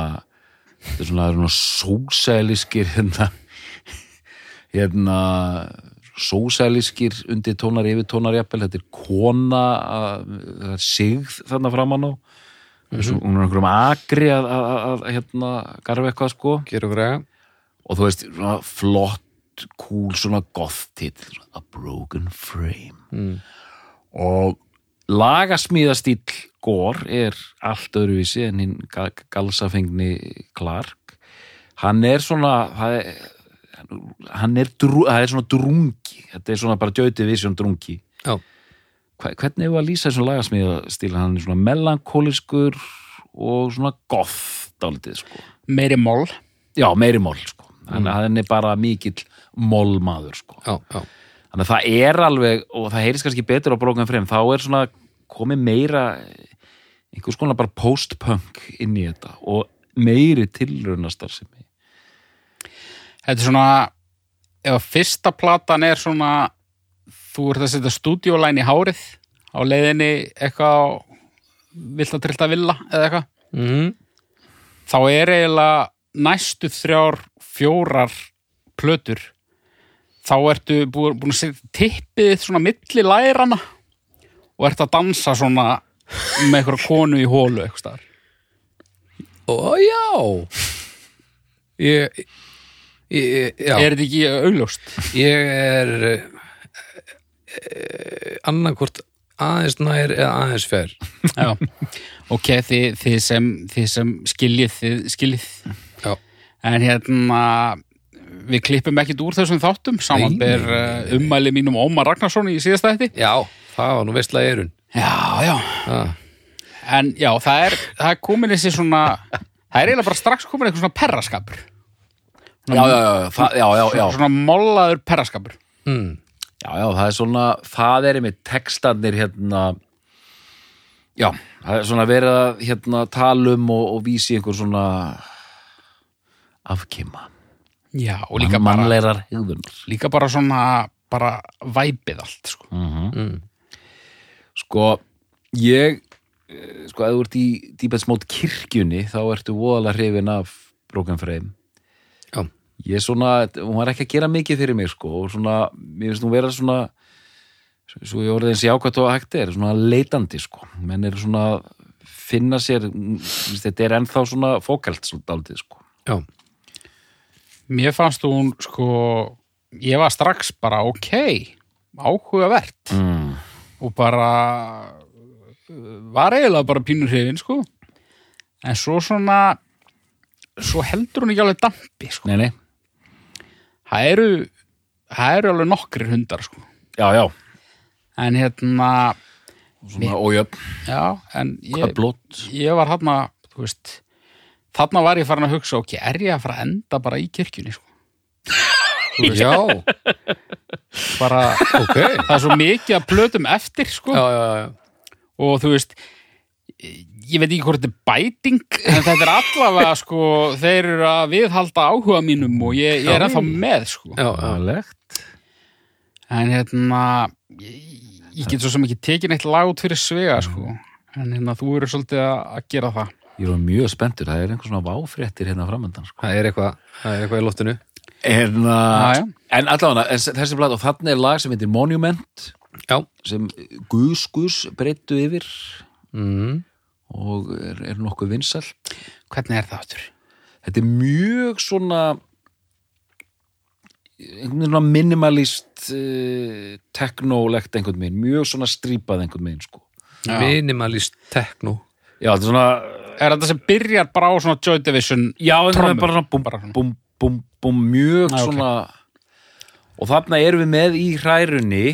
það er svona, svona sósæliskir hérna hérna sósæliskir undir tónar yfir tónar jafnvel, þetta er kona að, það er sigð þarna framan á. Svo, hún er einhverjum agri að, að, að, að hérna garfa eitthvað sko. Og þú veist, svona flott cool, svona goth titill A Broken Frame. Mm. og lagasmíðastíl Gór er allt öðruvísi en hinn ga- galsafengni Clark. Hann er svona það er, hann er, það er svona drungi þetta er svona bara Joy Vision drungi Já, hvernig hefur að lýsa þessum lagasmíðastíl hann er svona melankóliskur og svona goth dálítið sko Meiri mól. Já, meiri mól, sko. Hann, hann er bara mikill mólmaður, sko. já, já Þannig að það er alveg, og það heyrist kannski betur á brókan frem, þá er svona komið meira einhvers konar bara post-punk inn í þetta og meiri tilraunastar sem. Þetta er svona, ef að fyrsta platan er svona, þú ert að setja stúdíólæn í hárið á leiðinni eitthvað vilt að trillta villa eða eitthvað, mm. þá er eiginlega næstu þrjár, fjórar plötur, þá ertu búin, búin að setja tippið svona milli lærana og ert að dansa svona með einhverja konu í hólu eitthvað staðar. Ó, já Ég, ég Er þetta ekki augljóst? ég er e, annarkvort aðeins nær eða aðeins fer. Já, ok, þið, þið, sem, þið sem skiljið, þið skiljið. Já, En hérna, við klippum ekkit úr þessum þáttum. Samanber uh, ummæli mínum Ómar Ragnarsson í síðasta þetta já það var nú veistlega erun Já, já, ah. en já, það er, það er komin þessi svona, það er eiginlega bara strax komin eitthvað svona perraskapur já, já, já, það, já, já, já. Svona mollaður perraskapur mm. Já, já, það er svona, það er einmitt textarnir hérna, já, það er svona verið að hérna tala um og, og vísi einhver svona afkima, Já, og líka bara, mannleirar hegðunar. líka bara svona, bara væpið allt, sko Mm. Sko, ég, eh, sko, ef þú ert í dýpætsmót kirkjunni, þá ertu voðalega hrifin af Broken Frame. Ég er svona, hún var ekki að gera mikið fyrir mig, sko, og svona, mér finnst hún vera svona, svo ég orðið eins jákvæmt og hægt er, svona leitandi, sko. Menn eru svona finna sér, þetta er ennþá svona fókalt svolítið aldrei, sko. já, Mér fannst hún, sko, ég var strax bara, ok, áhugavert Mm. og bara var eiginlega bara pínur hrifin, sko en svo svona svo heldur hún ekki alveg dampi, sko Nei, nei, það eru, það eru alveg nokkrir hundar, sko. Já, já, en hérna, svona ójöfn, já, en ég, ég var þarna, þú veist þarna var ég farin að hugsa, ok, er ég að fara að enda bara í kirkjunni, sko? Já, bara, ok. það er svo mikið að plötum eftir, sko. Já, já, já, og þú veist ég veit ekki hvort þetta er bæting en þetta er allavega sko þeir eru að viðhalda áhuga mínum og ég, ég er Já. ennþá með sko já, já. Alegt. en hérna ég, ég get svo sem ekki tekið neitt lag út fyrir svega sko en hérna þú eru svolítið að, að gera það Ég er mjög spenntur, það er einhver svona váfréttir hérna framöndan, sko. Það er eitthvað, það er eitthvað í loftinu En, Já, uh, já. en allavega, þessi blad og þannig er lag sem heitir Monument Já, sem Gus Gus breyttu yfir mm. Og er, er nokkuð vinsælt hvernig er það áttur? þetta er mjög svona einhvern veginn svona minimalist uh, teknólegt einhvern veginn, mjög svona strípað einhvern veginn sko Já. minimalist techno já, þetta er svona Er þetta sem byrjar bara á svona Joy Division já, Trommur. er bara svona búm, Bara svona. búm, búm, búm, mjög Já, ok. svona og þarna erum við með í hrærunni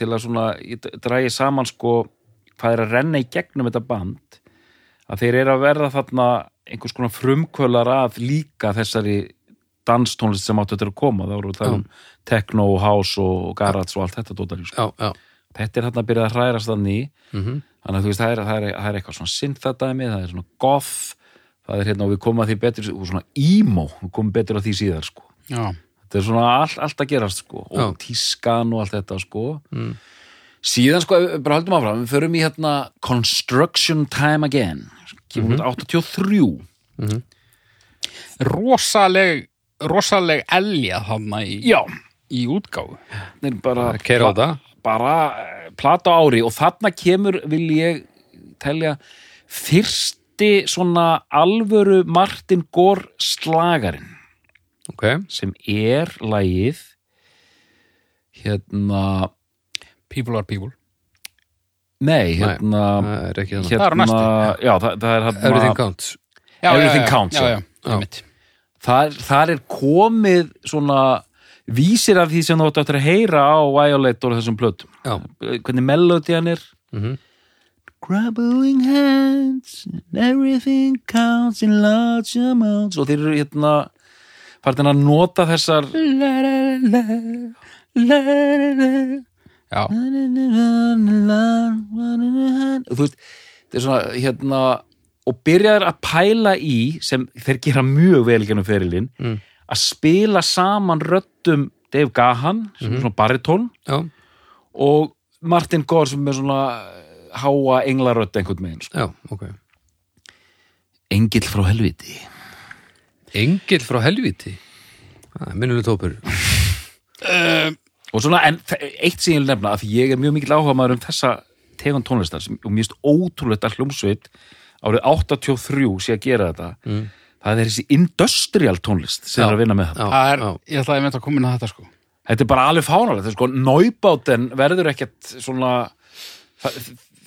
til að svona, ég drægi saman sko hvað er að renna í gegnum þetta band að þeir eru að verða þarna einhvers konar frumkvölar af líka þessari danstónlist sem áttu þetta að koma, þá eru það um techno, house og garage og allt þetta dótari, sko. Já, já þetta er þarna að byrja að hrærast þannig mm þannig að þú veist, það er, það er, það er eitthvað svona synthadæmi, það er svona goth það er hérna og við komum að því betur og svona emo, við komum betur að því síðar sko. Já, þetta er svona all, allt að gerast sko. og Já. tískan og allt þetta sko. síðan sko, bara höldum áfram við förum í hérna Construction Time Again kemur út 83 rosaleg rosaleg elja þarna í, í er bara, þetta. bara eh, plata ári. Og þarna kemur, vil ég telja, fyrsti svona alvöru Martin Gore slagarinn. Ok, sem er lagið hérna People are people nei, hérna það er ekki þannig Það er næstu. já, það, það er hérna Everything counts já, Everything já, já, counts, já, já. já, Já. einmitt. þar, þar er komið svona vísir af því sem þú eftir að heyra á Violet og þessum plötum hvernig melodían er mhm Grabbing hands and everything counts in large amounts og þeir eru hérna farin að nota þessar já, þú veist, þetta er svona hérna og byrjaður að pæla í sem þeir gera mjög vel gennum ferilinn Mm. að spila saman röddum Dave Gahan sem er svona baritón Já, og Martin Gore sem er svona háa englarödd einhvern megin sko. já, ok. Engill frá helviti Engill frá helviti Það er minnuleg tópur og svona, en eitt sem ég vil nefna að því ég er mjög mikill áhuga maður um þessa tegund tónlistar sem, og mér finnst ótrúlegt að hljómsveit árið 83 sé að gera þetta Mm. það er þessi industrial tónlist sem Já. er að vinna með Það er, já. ég ætlaði að mynda að koma inn á þetta sko þetta er bara alveg fánalegt, þetta sko Neubáten verður ekkert svona það,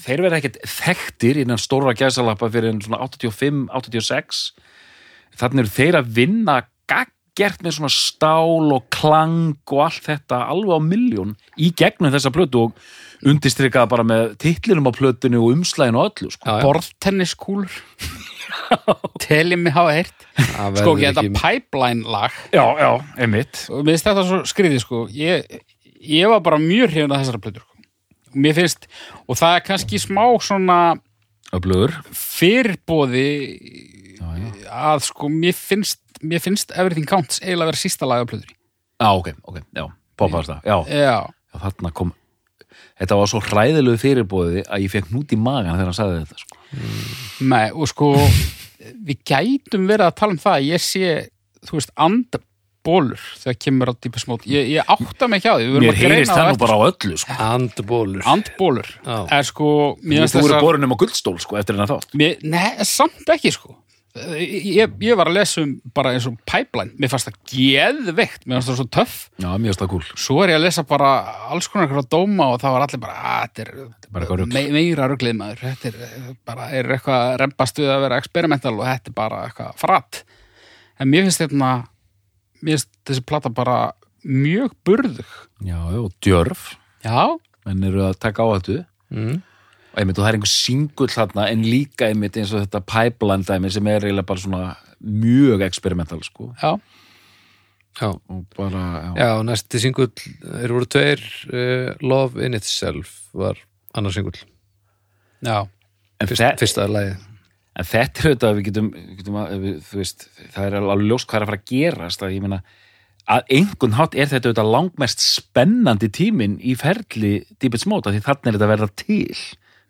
þeir verður ekkert þekktir innan stóra gæsalappa fyrir en svona 85, 86 þannig eru þeir að vinna gaggjert með svona stál og klang og allt þetta alveg á milljón í gegnum þessa plötu og undistrykað bara með titlinum á plötunni og umslæðinu og öllu sko. Borðtenniskúlur. Telið mig hafa Það Sko, ekki þetta pipeline lag já, já, einmitt. Og mér finnst þetta svo skriðið sko. Ég, ég var bara mjög hrifin að þessara plötur sko. mér finnst, og það er kannski smá svona já, já. að sko mér finnst mér finnst Everything Counts eiginlega að vera sísta lag af plötur já, ok, ok, já, poppaðast það já, Já, já, þarna kom þetta var svo hræðilegu fyrirbóði að ég fekk nút í magan þegar hann sagði þetta sko. nei, og sko við gætum verið að tala um það að ég sé, þú veist, andbólur þegar kemur á dýpa smót ég, ég átta mig ekki á því, við verðum mér að greina heyrist á það nú bara á öllu sko. Andbólur andbólur Já. er sko, mér þú finnst voru þessar borin um á guldstól sko, eftir hennar þátt. Mér, Nei, samt ekki sko ég, ég var að lesa um bara eins og pipeline, mér fannst það geðveikt. Mér fannst það svo töff. Já, mjög stað kúl. Svo er ég að lesa bara alls konar eitthvað dóma og það var allir bara að þetta bara eitthvað er rugl. me meira ruglið maður. Þetta er bara, er eitthvað rempast við að vera experimental og þetta er bara eitthvað fratt en mér finnst þetta mér finnst þessi plata bara mjög burðug. Já, og djörf. Já, menn eru að taka á þetta mm. Og einmitt, og það er einhver singull þarna en líka einmitt eins og þetta pipeline dæmi sem er eiginlega bara svona mjög experimental sko. Já, Já, og bara, já, já næsti singull er voru tveir uh, Love in Itself var annar singull. Já, En, Fyrst, þe Fyrsta lagið. En þetta er auðvitað að við getum, getum að, við, þú veist, það er alveg ljóst hvað er að fara að gerast að ég meina að einhvern hátt er þetta auðvitað langmest spennandi tíminn í ferli Mode, af því þannig er þetta að verða til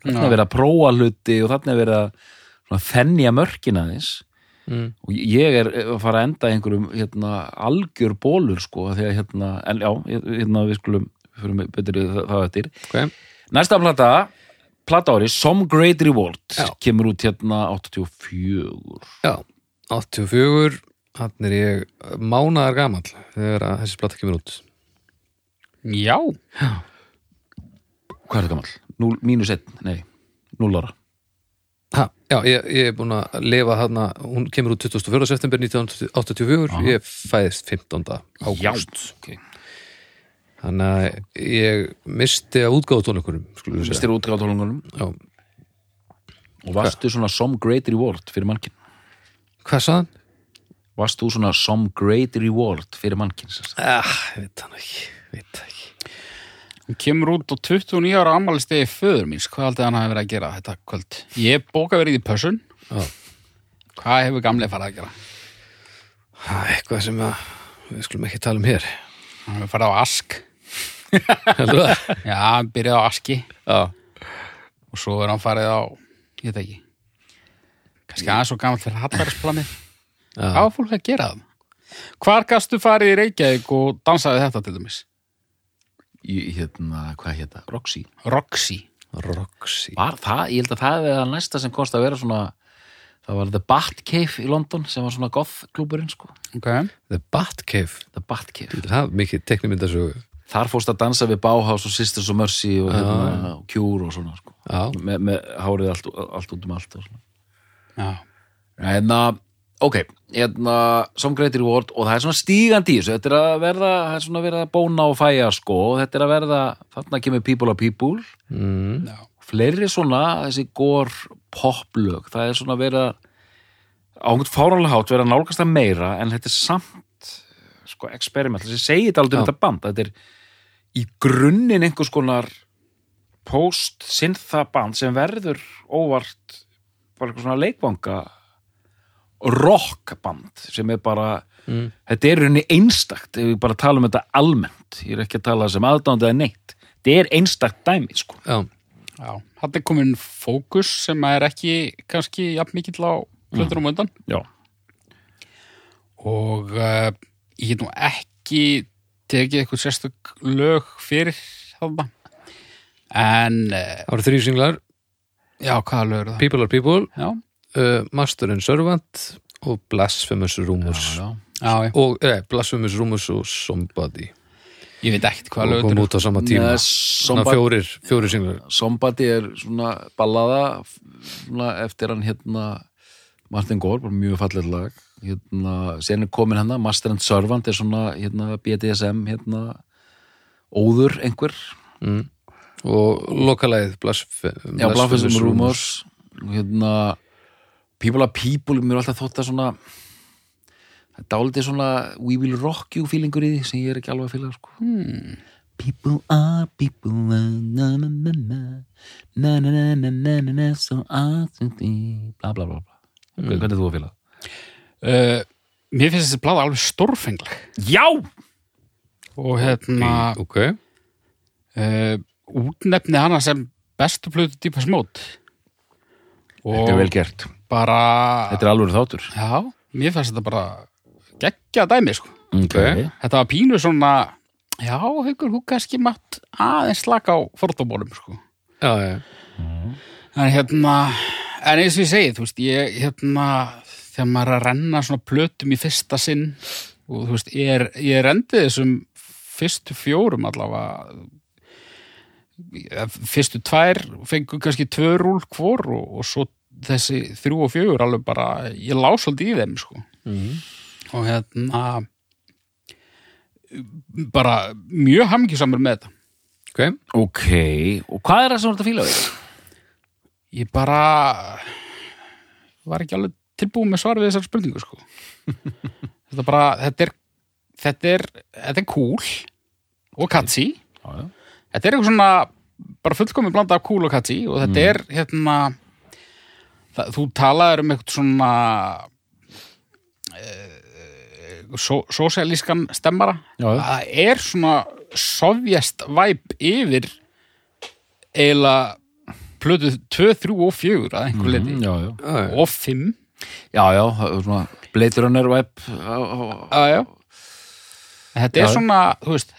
þarna er verið að próa hluti og þarna er verið að fennja mörkina þess mm. og ég er að fara að enda einhverjum hérna, algjör bólur sko þegar hérna, en já, hérna við skulum fyrir mig betur það eftir okay. næsta plata plata ári, Some Great Revolt já. kemur út hérna 84 já, 84 hann er ég mánaðar gaman þegar þessi plata kemur út já, já. hvað er gaman? 0, mínus 1, nei, 0 ára ha, Já, ég, ég er búin að leva hana, hún kemur út 24. september 1984 Aha. ég fæðist 15. ágúst okay. þannig að ég misti að útgáða tónleikunum Misti að útgáða tónleikunum Já Og varstu Hva? svona some great reward fyrir mannkinn Hvað saðan? Varstu svona some great reward fyrir mannkinn Ah, ég veit hann ekki, veit ekki Hún kemur út á 29 ára ammælistegi föður míns, hvað haldið hann hafi verið að gera þetta kvöld? Ég bóka verið í pössun Já. Hvað hefur gamlega farið að gera? Ha, Eitthvað sem að við skulum ekki tala um hér Hann hefur farið á ask Heldur það? Já, hann byrjaði á aski Já, og svo er hann farið á, ég veit ekki kannski aðeins svo gamall fyrir hattverðsplanið Hvað já. var fólk að gera það? Hvar gastu farið í Reykjavík og dansaði þetta til dæmis? Í hérna, hvað hérna, Roxy? Roxy. Roxy. Var það, ég held að það er það næsta sem komst að vera svona það var The Batcave í London sem var svona goth-klúburinn sko. Okay. The Batcave The Batcave, Það er mikið teknimyndasögu þar fórst að dansa við Bauhaus og Sisters of Mercy og, hérna, og Cure og svona sko. Já, með, með hárið allt, allt út um allt og svona. Já, hérna, ok hérna, Some Great Reward og það er svona stígandi í þessu, þetta er að verða það er svona að verða að bóna og fæja sko. Þetta er að verða, þarna kemur People of People. Mm. já, fleiri svona, þessi gór poplög, það er svona að á einhvern fáranlega hátt verið að nálgast það meira en þetta er samt sko experiment, þessi segið þetta aldrei um þetta band, þetta er í grunninn einhvers konar post-syntha band sem verður óvart bara eitthvað svona leikvanga rockband sem er bara Mm. þetta er í rauninni einstakt ef við bara tala um þetta almennt. Ég er ekki að tala sem aðdándið eða neitt. Þetta er einstakt dæmi sko. Já, já Hann er komin fókus sem er ekki kannski jafn mikill á hlutunum undan. Já, og uh, ég get nú ekki tekið eitthvað sérstök lög fyrir þarna. En uh, það voru þrjú singlar. Já, hvaða lög eru það? People are People, Já, uh, Master and Servant og Blasphemous Rumors. Já. Já, já. og eh, Blasphemous Rumors og Somebody. Ég veit ekkert hvað og lög kom út á sama tíma. Nei, svona Somebody- fjórir, fjórir singlar. Somebody er svona ballaða svona eftir hann hérna Martin Gore, bara mjög fallið lag. Hérna, sen er komin hérna Master and Servant er svona hérna BDSM hérna óður einhver. Mm. og lokalæðið Blasphemous Rumors. Hérna People are People, mér er alltaf þótt að svona það er dálítið svona We Will Rock You feelingur í því sem ég er ekki alveg að fylga sko. hmm. People are people na na na na na na na na na na na na so I think bla bla bla bla Hvernig er þú að fylga? uh, Mér finnst þessi blada alveg stórfengleg Já! og hérna ok, uh, útnefni hana sem bestu plötu Deepest Mode Þetta er vel gert bara Þetta er alveg þáttur. Já, mér finnst þetta bara geggja dæmi sko. Okay. þetta var pínu svona já, haukur, þú kannski mátt aðeins slaka á fordómólum sko. Já, já, en hérna en eins og ég segi, þú veist, ég hérna þegar maður er að renna svona plötum í fyrsta sinn og þú veist, ég er, ég endið þessum fyrstu fjórum allavega fyrstu tvær fengu kannski tvö rúl hvor og, og svo þessi þrjú og fjögur alveg bara, ég lá svolítið í þeim sko og hérna bara mjög hamingjusamur með þetta ok ok, og hvað er það sem þú ert að fíla við? ég bara var ekki alveg tilbúið með svar við þessar spurningu sko. þetta bara þetta er þetta er, þetta er cool og Já, já. þetta er eitthvað svona bara fullkomið blanda af cool og catchy og þetta er hérna það, þú talaður um eitthvað svona so, sósialískan stemmara Já, það er svona sovjast væp yfir eiginlega plötu 2, 3 og 4 að einhver leiti Mm, já, já. já, já. og 5 já, já, svona Blade Runner á, Já, já. Þetta er Já. svona, þú veist,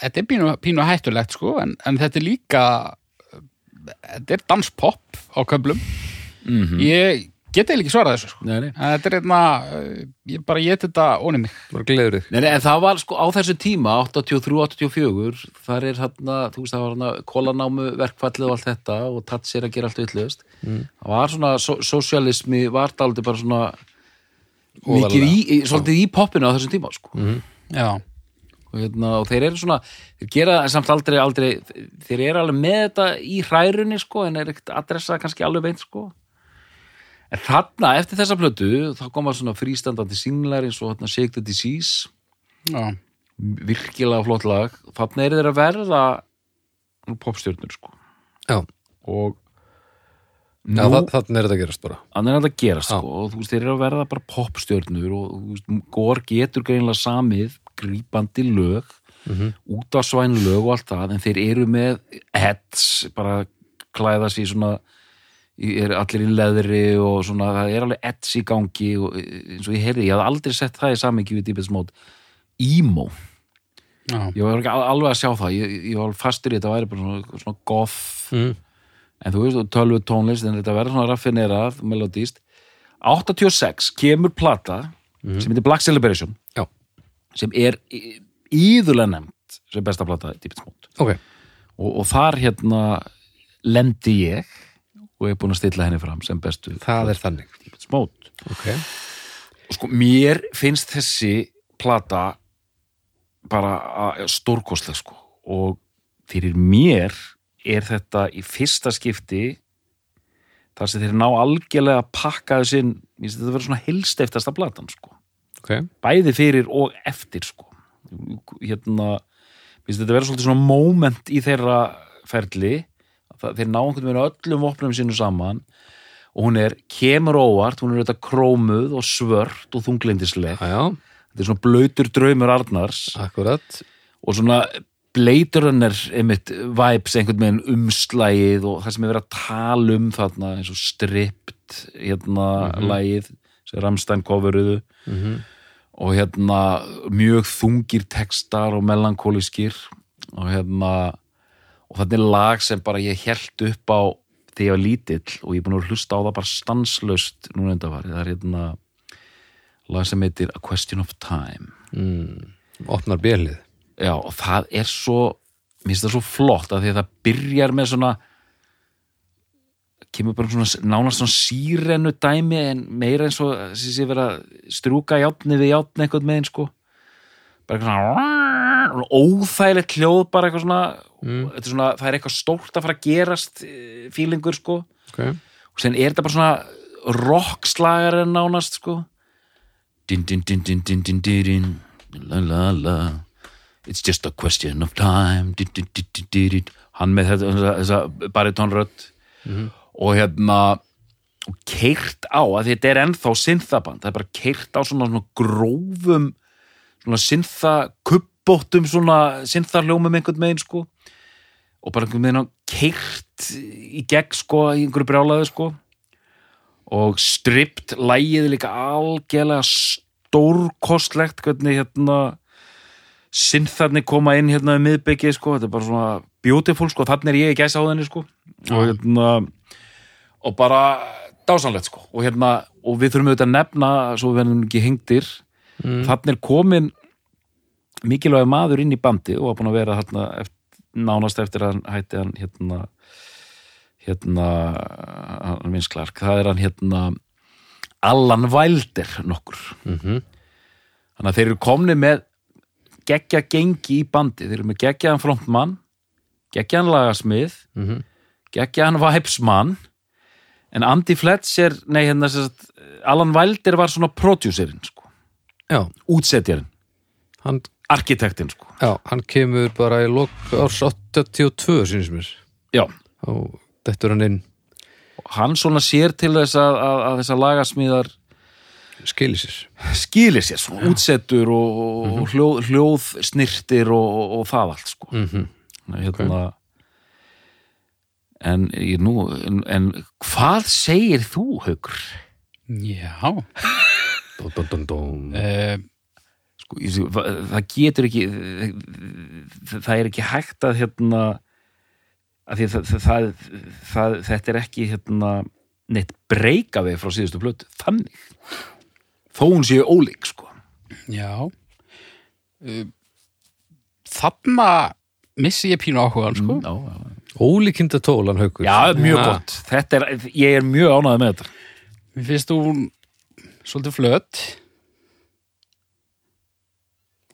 þetta er pínu, pínu hættulegt, sko, en, en þetta er líka, þetta er danspop á köflum. Mhm. Ég get eða ekki svarað þessu, sko. Nei, nei. En þetta er einna, ég bara get þetta onni mig. bara gleður þig Nei, nei, en það var sko á þessu tíma 83-84, þar er hérna þú veist það var hérna kólanámu verkfallið og allt þetta og tatsi er að gera allt villust mm. það var svona, so sosialismi var daldi bara svona mikið í, í, svolítið í poppinu á þessum tíma sko Já. og, hérna, og þeir eru svona, þeir gera samt aldrei, aldrei, þeir eru alveg með þetta í hrærunni sko en er ekkert adressa kannski alveg beint sko en þarna, eftir þessa plötu þá koma svona frístandandi singlar eins og hérna Shake the Disease. Já. virkilega flott lag. Þannig er þeir að verða nú popstjörnur sko. Já, og já nú, það, þannig er þetta að gerast bara. Þannig er þetta að gera Já. sko. Og þú veist, þeir eru að verða bara popstjörnur og þú veist, Gór getur greinlega samið grípandi lög út af svæn lög og allt það en þeir eru með heads bara klæða sér svona er allir í leðri og svona það er alveg eds í gangi og eins og ég heyrði, ég hafði aldrei sett það í samingi við Mode. Emo. Já. ég var ekki al- alveg að sjá það. Ég, ég var alveg fastur í þetta væri bara svona, svona goth. Mm. en þú veist, tölvu tónlist en þetta verður svona raffinerað, melodíst 86 kemur plata sem heitir Black Celebration. Já, sem er í- íðulega nefnt sem besta plata Deepest Mode. Ok. Og, og þar hérna lendi ég og er búin að stilla henni fram sem bestu það er þannig. Deepest Mode ok, og sko, mér finnst þessi plata bara stórkostleg sko. Og fyrir mér er þetta í fyrsta skipti þar sem þeir ná algjörlega að pakka þessi þetta vera svona helsteftasta platan sko, ok. Bæði fyrir og eftir sko. Hérna, þetta svolítið svona moment í þeirra ferli það, þeir ná einhvern veginn öllum vopnum sínu saman. Og hún er kemur óvart, hún er þetta krómuð og svört og þunglindisleg þetta er svona blöytur draumur Arnars. Akkurat. Og svona bleiturunner einmitt vibes einhvern veginn umslægið og það sem er verið að tala um þarna eins og stript hérna lægið sem Ramstein coveruðu. Mm og hérna mjög þungir textar og melankóliskir og hérna og þetta er lag sem bara ég held upp á þegar ég var lítill og ég er búin að hlusta á það bara stanslaust núna undanfarið, það er hérna lag sem heitir A Question of Time. Opnar bjelið Já, og það er svo mér finnst það svo flott að því að það byrjar með svona kemur bara svona nánast svona sírenu dæmi en meira eins og sem sé vera strúka játni við játni einhvern megin sko. Bara eitthvað svona óþægilegt hljóð bara eitthvað svona, mm. svona það er eitthvað stórt að fara að gerast eh, fílingur sko. Okay. og sen er þetta bara svona rockslagar en nánast sko. Din din din din din din din la la la. It's just a question of time. Din din din din din din. Hann með þessa baritónrött mm -hmm. og hérna og keirt á að þetta er ennþá synthaband, það er bara keirt á svona, svona grófum svona synthakubb synthakubbóttum svona syntharljómum einhvern megin sko. Og bara einhvern veginn keirt í gegn sko í einhverju brjálaði sko. Og stript lægið líka algjörlega stórkostlegt hvernig hérna syntharni koma inn hérna við miðbyggið sko, þetta er bara svona beautiful sko, þannig er ég í gæsa á þenni sko. Og hérna og bara dásanlegt sko. Og hérna, og við þurfum auðvitað að nefna svo við verðum ekki hengdir mm. þannig er komin mikilvæg maður inn í bandi og var búin að vera hérna, eftir, nánast eftir að hætti hann hérna hérna hann Vince Clark, það er hann hérna Allan Wilder nokkur. Mhm. þannig að þeir eru komni með geggja gengi í bandi, þeir eru með geggjaðan frontmann geggjaðan lagasmið Mhm. geggjaðan vibesmann en Andy Fletcher nei, hérna, sagt, Allan Wilder var svona producerinn, sko, útsetjarinn. Hann, arkitektinn, sko. Já, hann kemur bara í lok árs 82 sínist mér. Já, og þetta er hann inn. Hann svona sér til þess að, að, að þessar lagasmíðar skilir sér. skilir sér, svona útsettur og, og hljóð, hljóð snirtir og, og, það allt, sko. Mm -hmm. hérna en, ég nú, en, en hvað segir þú, Haukur? Já, dum, dum, dum, dum. Sko, það getur ekki það er ekki hægt að hérna að því það, það, það, það þetta er ekki hérna neitt breyka við frá síðustu plötu þannig. Þó hún séu ólík sko. Já. Uh, Þarna missi ég pínu áhugan, sko. Já, já. ólíkinda tólan haukur. Já, mjög Ja. gott. Þetta er, ég er mjög ánægð með þetta. Mér finnst hún svolítið flött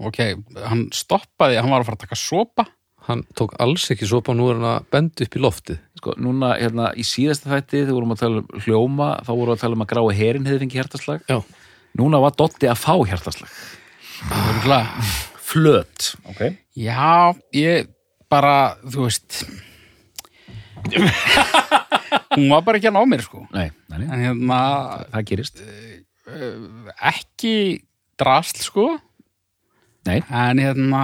Ok, hann stoppaði, hann var að fara að taka sopa. Hann tók alls ekki sopa nú er hann að benda upp í loftið. Sko, núna, hérna, í síðasta þætti þegar vorum að tala um hljóma þá vorum við að tala um að grái herin hefði fengið hjartaslag. Já, núna var Dotti að fá hjartaslag. Örugglega. flöt. Okay. Já, ég bara, þú veist. Hún var bara ekki að ná mér, sko. Nei, nei, nei, En hérna, það gerist. ekki drasl, sko Nei. En hérna,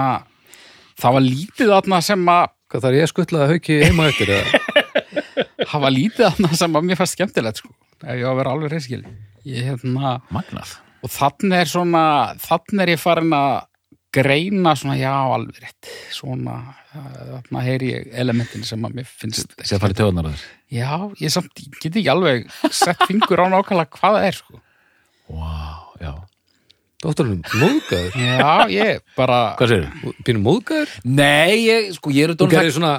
það var lítið þarna sem að hvað þarf ég að skuttlaða hauki heima eftir eða? það var lítið þarna sem að mér fannst skemmtilegt, sko Ef ég á að vera alveg reyskili Ég, hérna, magnað og þannig er svona þannig er ég farin að greina svona, já, alveg rétt svona, þarna heyri ég elementin sem að mér finnst sem farið töðunar þar já, ég samt, ég get ekki alveg sett fingur á nákvæmlega hvað það er sko. wow, já. Dótturinn móðgæður já, ég bara hvað segir pínu móðgæður nei, ég, sko, ég er þú dónum gerir svona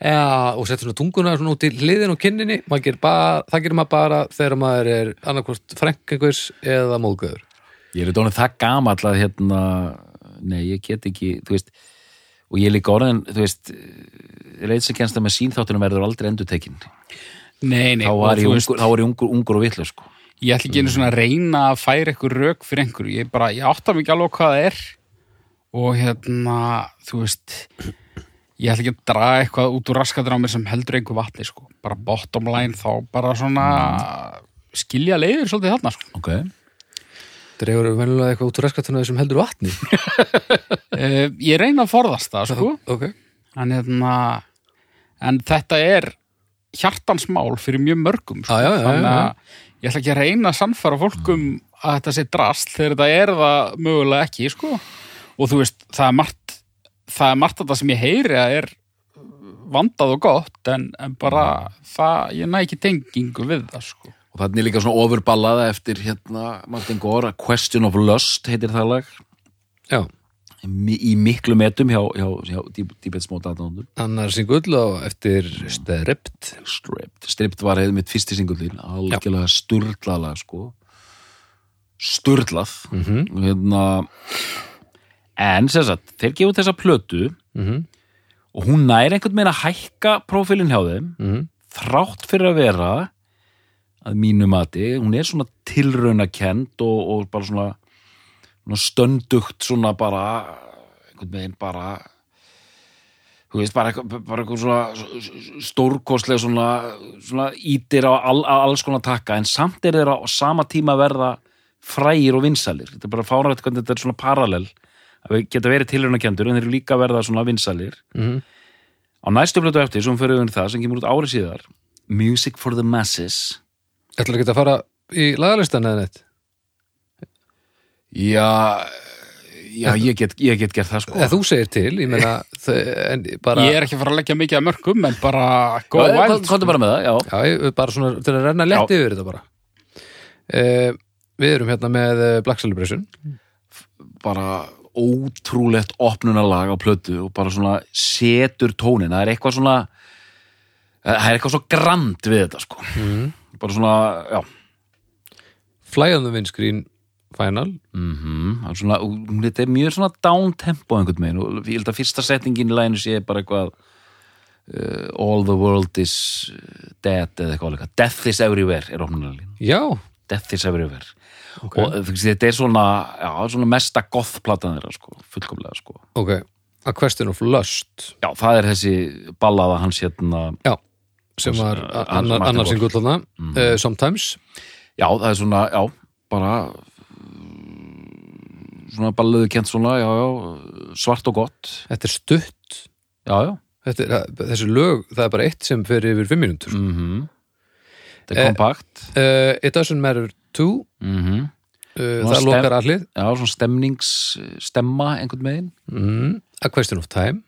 já, og settur svona tunguna svona út í hliðin og kinninni. Maður gerir bara, það gerir maður bara þegar maður er annarkvort frænk einhvers eða móðgæður ég er dónum það gamall að hérna nei, ég get ekki, þú veist og ég er líka orðin, þú veist reyðsakennsta með sínþáttunum verður aldrei endur tekin nei, nei, þá og var ég þú ungur, þá var ég ungur, ungur og vitlu sko. Ég ætla ekki einu svona að reyna að færa eitthvað rök fyrir einhverju, ég bara, ég átta mig ekki alveg hvað það er. Og hérna, þú veist ég ætla ekki að draga eitthvað út úr raskatur á mér sem heldur einhver vatni, sko, bara bottom line þá bara svona skilja leiðir svolítið þarna, sko. Ok, dregur venjulega eitthvað út úr reskatuna sem heldur vatni? Uh, ég reyna að forðast það, sko. Ok, en hérna en þetta er hjartansmál fyrir mjög mörgum sko. Já, já, já, þannig já, að ég ætla ekki að reyna að sannfæra fólkum að þetta sé drast þegar þetta er það mögulega ekki sko. og þú veist, það er margt það er margt þetta sem ég heyri að er vandað og gott en, en bara það, ég næ ekki tengingu við það sko. og þannig er líka svona overballaða eftir hérna Martin Gore, A Question of Lust heitir það lag Já, í miklu metum hjá, hjá, hjá aðdándur annar singull og eftir Stripped Stripped, Stripped var hefði mitt fyrsti singullin algjörlega sturlaðlega sko sturlað mm -hmm. hérna en sem sagt, þeir gefa út þessa plötu Mhm. og hún nær einhvern veginn að hækka prófílinn hjá þeim Mhm. þrátt fyrir að vera að mínu mati, hún er svona tilraunakend og, og bara svona stöndugt svona bara einhvern veginn bara þú veist, bara eitthvað, svona stórkostlega svona, svona ítir á all, alls konar takka en samt er þeirra á sama tíma verða frægir og vinsalir þetta er bara fárætt hvernig þetta er svona parallel að við geta verið tilraunakendur en þeir eru líka verða svona vinsalir Mhm. á næstu blötu eftir, sem fyrir við það sem kemur út árið síðar Music for the Masses Ætlar ekki að fara í lagalistan eða neitt? Já, já ég, get, ég get gert það sko. Eða þú segir til, ég meina bara, ég er ekki að fara að leggja mikið að mörgum en bara go Já, wild Komdu bara með það, já. Já, bara svona til að renna létti yfir þetta bara. Uh, Við erum hérna með eh, Black Celebration. Bara ótrúlegt opnunarlag á plötu og bara svona setur tónin, það er eitthvað svona það er eitthvað svo grand við þetta sko. Mm. bara svona, já. Fly on the Windscreen Final. Mm er svona, þetta er mjög svona downtempo einhvern veginn og ég held að fyrsta setningin í læginu sé bara eitthvað uh, all the world is dead eða eitthvað alveg, death is everywhere er opnunarlín, Já, death is everywhere. Ok, og veist, þetta er svona, já, svona mesta gothplatan þeirra sko, fullkomlega sko. Ok. A Question of Lust. Já, það er þessi ballaða hans hérna. Já, sem var Hans, a- uh, Hans annar, annar Gore. singull þarna Mhm. uh, Sometimes. Já, það er svona, já, bara mm, svona balluðu kent svona, já, já svart og gott, Þetta er stutt. Já, já. Þetta er, þessi lög, það er bara eitt sem fer yfir fimm mínútur. Mm -hmm. Þetta Eh, er kompakt. uh, It doesn't matter to mm -hmm. uh, Það lokar allir. Já, svona stemnings stemma einhvern veginn. Mm. A Question of Time.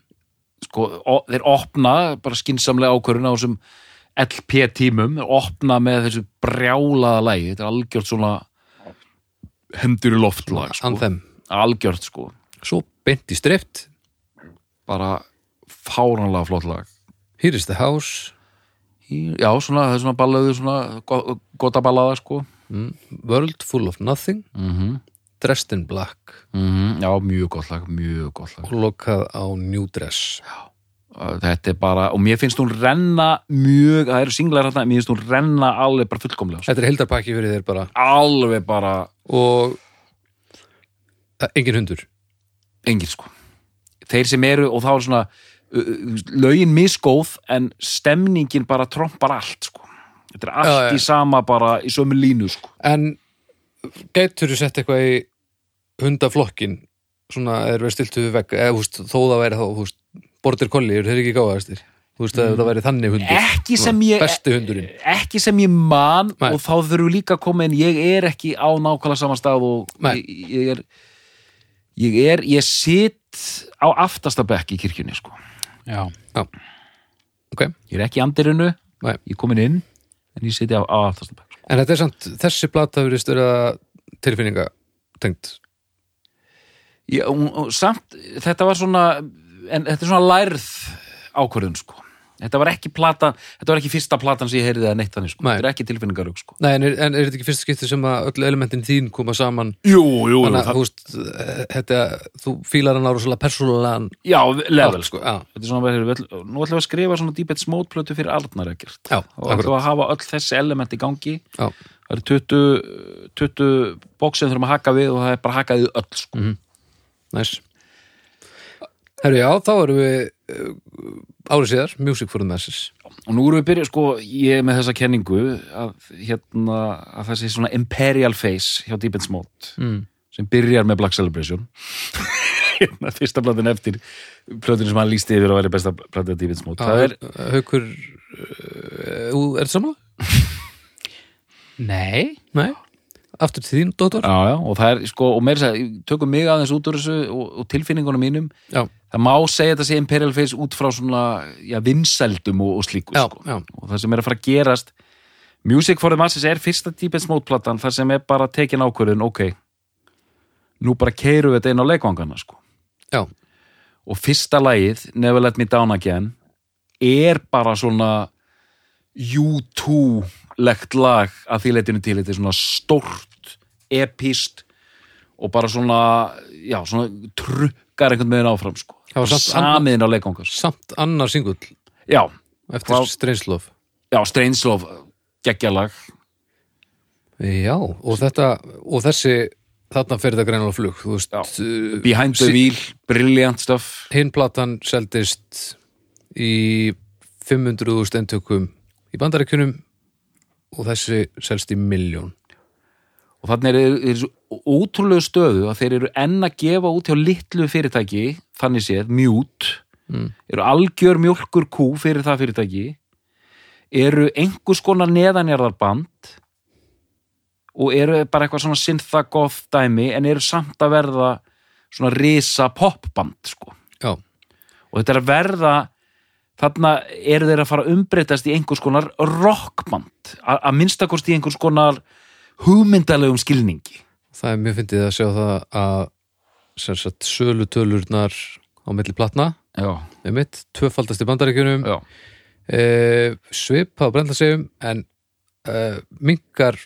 Sko, o, þeir opna bara skinsamlega ákvörðun á þessum LP tímum, þeir opna með þessu brjálaða lægi, þetta er algjört svona hendur í loftlag sko. Algjört sko. Svo beint í strift bara fáránlega flott lag. Here is the house. Já, svona, það er svona ballaðu svona go- gota ballaða sko. Mm. World full of nothing. Mm Dressed in black. Já, mjög gott lag, mjög gott lag. Og lokað á New Dress. Uh, þetta er bara, og mér finnst hún renna mjög, það eru singlar hérna mér finnst hún renna alveg bara fullkomlega sko. Þetta er heildarpakki fyrir þér bara. Alveg bara, og engin hundur engin sko þeir sem eru, og þá er svona lögin misgóð en stemningin bara trompar allt sko þetta er allt Já, já. í sama bara í sömu línu sko En gætur þú sett eitthvað í hundaflokkin svona er verið stiltu við vegg eða veist, þó það væri þá veist, border collie, eru þeir ekki gáðastir þú veist að það væri þannig hundur Mm. ekki sem ég ekki sem ég man Nei. og þá þurfum við líka að koma en ég er ekki á nákvæmlega saman stað og Nei. ég er ég er, ég sit á aftasta bekk í kirkjunni sko. Já, ok, ég er ekki í andirinu, Nei. ég er komin inn en ég siti á, á aftasta bekk. En þetta er samt þessi plata verið störa tilfinninga tengt samt, þetta var svona en þetta er svona lærð ákvörðun sko þetta var ekki plata, þetta var ekki fyrsta platan sem ég heyrði að neitt þannig sko, Nei. þetta er ekki tilfinningarug sko. Nei, en er, en er þetta ekki fyrsta skipti sem að öll elementin þín koma saman? Jú, jú, þannig að þú veist, þetta, þú fílar hann á rosalega persónulegan já, level hátt, sko. já, Þetta er svona, við, nú ætlum við að skrifa svona Deepest Mode plötu fyrir Arnar ekkert Já, og ætlum við að hafa öll þessi element í gangi. Já. það eru 20, 20 bóksið þurfum að haka við og það er bara hakaðið öll sko. Mhm. næs Herru, já, þá erum við árið síðar, Music for the Masses. Og nú erum við byrjað, sko, ég er með þessa kenningu að, hérna, að þessi svona Imperial Face hjá Deepest Mode mm. sem byrjar með Black Celebration. Hérna, fyrsta plötun eftir plötun sem hann lísti yfir að vera besta plötun Deepest Mode. Það er, Haukur uh, Er þetta saman? nei. Nei aftur til þín, Dóttor já, já, og það er sko, og þess að tökum mig aðeins út úr þessu og, og tilfinningunum mínum. Já, það má segja þetta sé Imperial Face út frá svona, já, vinsældum og, og slíku, sko. já. og það sem er að fara að gerast Music for the Masses er fyrsta típins mótplatan þar sem er bara tekin ákvörðun, ok nú bara keiru þetta inn á leikvangana, sko. Já, og fyrsta lagið, Never Let Me Down Again er bara svona U2-legt lag að því leitinu til, þetta er svona stórt epist og bara svona, já, svona trukkar einhvern veginn áfram, sko. Samiðin á leikvangar samt annar singull. Já, eftir Hvað- Strangelove já, Strangelove geggjalag, Já, og þetta og þessi, þarna fyrir það greinilega flug þú veist, uh, Behind the Wheel brilliant stuff. Hinn platan seldist í 500.000 endtökum í bandaríkjunum og þessi selst í miljón og þannig er, er svo ótrúlegu stöðu að þeir eru enn að gefa út hjá litlu fyrirtæki, þannig séð, mjút Mm. eru algjör mjólkur kú fyrir það fyrirtæki. Eru einhvers konar neðanjarðarband. Og eru bara eitthvað svona synthagoth dæmi en eru samt að verða svona risa popband sko. Já, og þetta er að verða þarna eru þeir að fara að umbreytast í einhvers konar rockband. Að minnstakost í einhvers konar hugmyndalegum skilningi. Það er mjög fyndið að sjá það að sem sagt, sölu tölurnar á milli platna já, með mitt, tvöfaldast í bandaríkjunum já, e, svip á brendlasegjum en e, minkar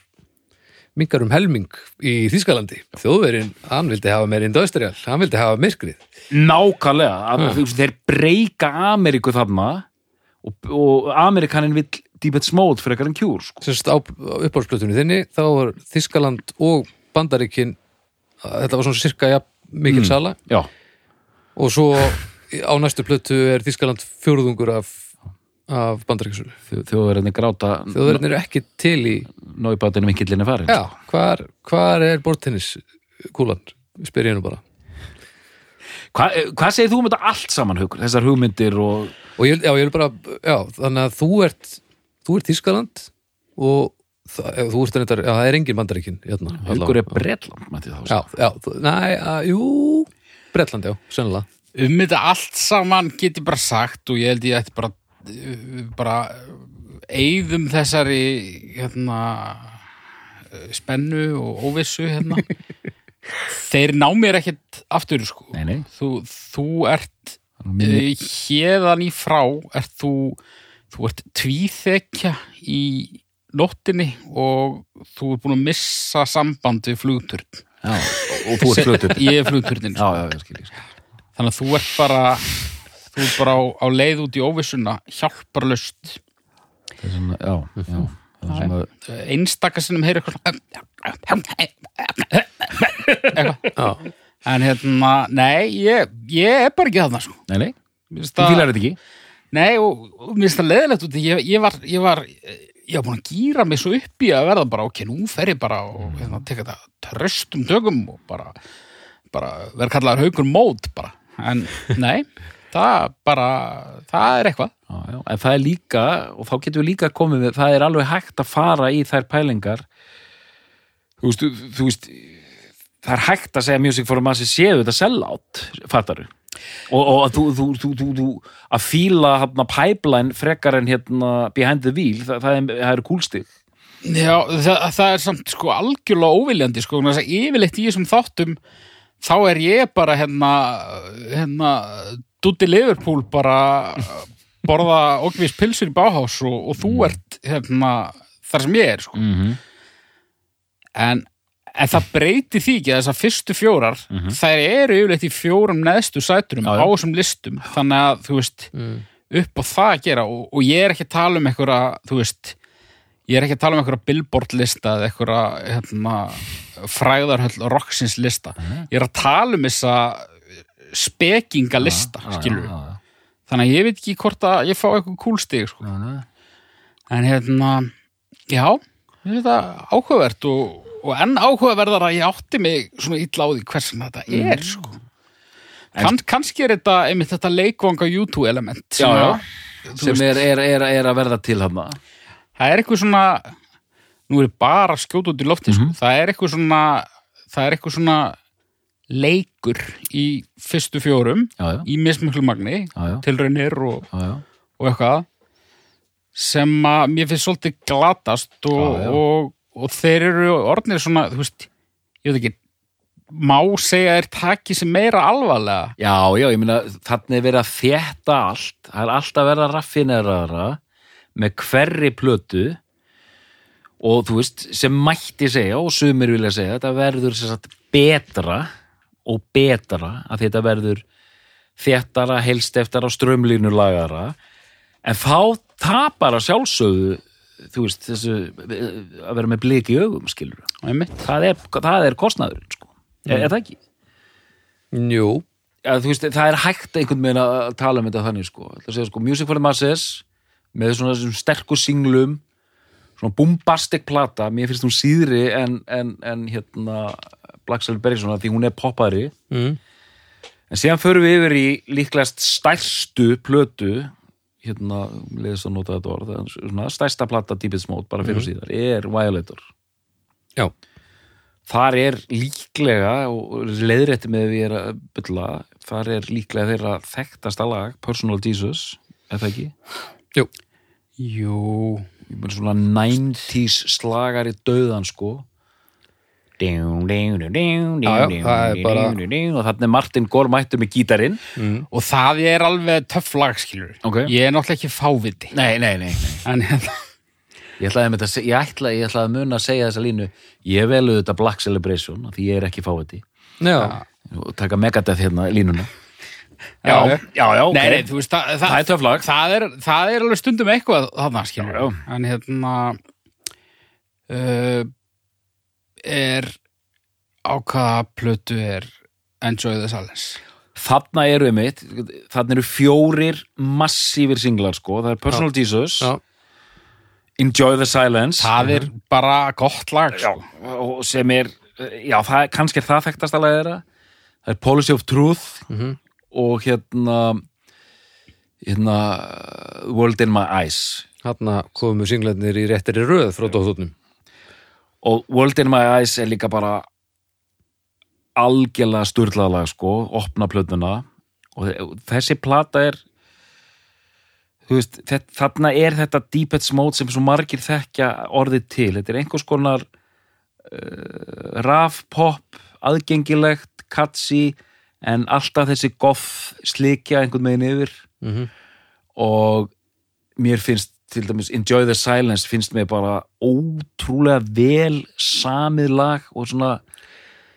minkar um helming í Þýskalandi. Þjóðverinn, hann vildi hafa meir industrial hann vildi hafa myrkrið. Nákvæmlega. Þeir breyka Ameríku þarna og, og Amerikanin vill Deepest Mode fyrir eitthvað en kjúr sko. sagt á uppáhaldsplötunni þinni þá var Þýskaland og Bandaríkin þetta var svona cirka ja, mikil Mm. sala. já, og svo á næstu plötu er Þýskaland fjórðungur af, af Bandaríkisölu þjóðverðinni gráta þjóðverðin eru ekki til í náibátinu vinkillinni farin já, hvar, hvar er bortennis kúlan, spyr ég nú bara. Hva, hvað segir þú um þetta allt saman hugur, þessar hugmyndir og og ég, já, ég vil bara, já, þannig að þú ert þú ert Þýskaland og það, þú ert reyndar, já, það er engin Bandaríkin hérna, hugur er. Bretland mætti þá já, já, næ, að, jú Bretland, já, sennilega um þetta allt saman get ég bara sagt og ég held ég ætti bara uh, bara eigðum þessari hérna spennu og óvissu hérna þeir ná mér ekkert aftur sko Nei, nei. þú, þú ert Minni- uh, hérðan í frá ert þú þú ert tvíþekja í nóttinni og þú ert búin að missa samband við flugturn. Já, og þú ert flutur ég er flugturnin já, já, já, skil ég skil. þannig að þú ert bara þú ert bara á, á leið út í óvissuna hjálparlust það er svona, já, já. Það er svona, einstaka sinnum heyri eitthvað en hérna, nei, ég, ég er bara ekki þarna sko. nei, nei, þú það- fílar þetta ekki nei, og, og mér finnst það leðilegt út ég, ég var, ég var ég var búin að gýra mig svo upp í að verða bara, ok, nú fer ég bara og hérna, teka þetta tröstum tökum og bara, bara vera kallaður haugur mót bara, en nei það bara, það er eitthvað. Já, já. en það er líka, og þá getum við líka komið við, það er alveg hægt að fara í þær pælingar. Þú veist, þú, þú veist það er hægt að segja Music for a Mass séu þetta sellout, fattaru og, og þú, þú, þú, þú, að fíla hérna pipeline frekar en hérna behind the wheel það, það, er, það eru kúlstig Já, það, það er samt sko algjörlega óviljandi sko, þess að yfirleitt í þessum þáttum þá er ég bara hérna, hérna Dutti Liverpool bara borða okkvís pilsur í báhás og, og þú ert hérna þar sem ég er sko. mm -hmm. en, en það breyti því ekki að þessar fyrstu fjórar þær eru yfirleitt í fjórum neðstu sæturum á þessum listum. Þannig að þú veist mm. upp á það að gera. Og, og ég er ekki að tala um einhverja, þú veist ég er ekki að tala um einhverja billboard lista eða einhverja hérna, fræðarhöll roxins lista. Ég er að tala um þessa spekinga lista, skilur já, já, þannig að ég veit ekki hvort að ég fá eitthvað kúlstig sko. en hérna já, þetta áhugavert og, og enn áhugaverðar að ég átti mig svona illa á því hversin þetta er sko. Kann, kannski er þetta einmitt þetta leikvanga YouTube element já, sem já. þú sem er, er, er, er að verða til hann það er eitthvað svona nú er bara að skjóta út í lofti sko. það er eitthvað svona það er eitthvað svona leikur í fyrstu fjórum já, já, í mismiklu magni já, já, tilraunir og, já, já. og eitthvað sem að mér finnst svolítið glatast og, Já, já. og, og þeir eru orðnir svona, þú veist ég veit ekki, má segja þeir taki sem meira alvarlega? Já, já, ég meina, þannig er verið að þétta allt, það er alltaf verið að raffineraðara með hverri plötu. Og þú veist, sem mætti segja og sumir vilja segja, þetta verður sagt betra og betra að þetta verður þéttara, helst eftir á strömlínulagara en þá tapar að sjálfsögðu þú veist, þessu að vera með blik í augum, skilur það er, það er kostnaðurinn, sko er, er það ekki? Jú, þú veist, það er hægt einhvern veginn að tala um þetta þannig, sko. Það segja, sko, Music for the Masses með svona þessum sterku singlum svona bombastic plata mér finnst hún síðri en, en, en hérna Black Celebration því hún er poppari mm. en síðan förum við yfir í líklegast stærstu plötu hérna, leiðist að nota þetta orð svona stærsta plata Deepest Mode bara fyrir og síðar, er Violator. Já, þar er líklega og leiðrétti með við er að bylla þar er líklega þeirra þekktasta lag Personal Jesus, er það ekki? jú, Jú, svona 90s slagari döðan sko já, já, það er bara- og þannig er Martin Gore mættur með gítarinn og það er alveg töff lag, skilur Ok. ég er náttúrulega ekki fáviti nei, nei, nei, nei. en hérna, Ég, ætlaði að, ég, ætla, ég ætlaði að muna að segja þessa línu ég velu þetta Black Celebration því ég er ekki já, og taka Megadeth hérna línuna Já. já, já, ok nei, nei, þú veist það, Það er töff lag. það er, það er alveg stundum eitthvað Já, já. en hérna uh, er á hvaða plötu er Enjoy the Silence? Þarna eru einmitt þarna eru fjórir massífir singlar sko, það er Personal Jesus já, Enjoy the Silence. Það er bara gott lag já, sko. sem er já, það, kannski er það þekktast að þeirra. Það er Policy of Truth Mhm. og hérna hérna World in My Eyes. Hann komu singlarnir í réttari röð frá dóttunum og World in My Eyes er líka bara algjörlega sturlaðlag sko, opna plötuna. Og þessi plata er veist, þarna er þetta deepest mode sem svo margir þekkja orðið til, þetta er einhvers konar uh, raf pop, aðgengilegt catchy, en alltaf þessi goth slikja einhvern veginn yfir. Mhm. og mér finnst til dæmis Enjoy the Silence finnst mér bara ótrúlega vel samið lag og svona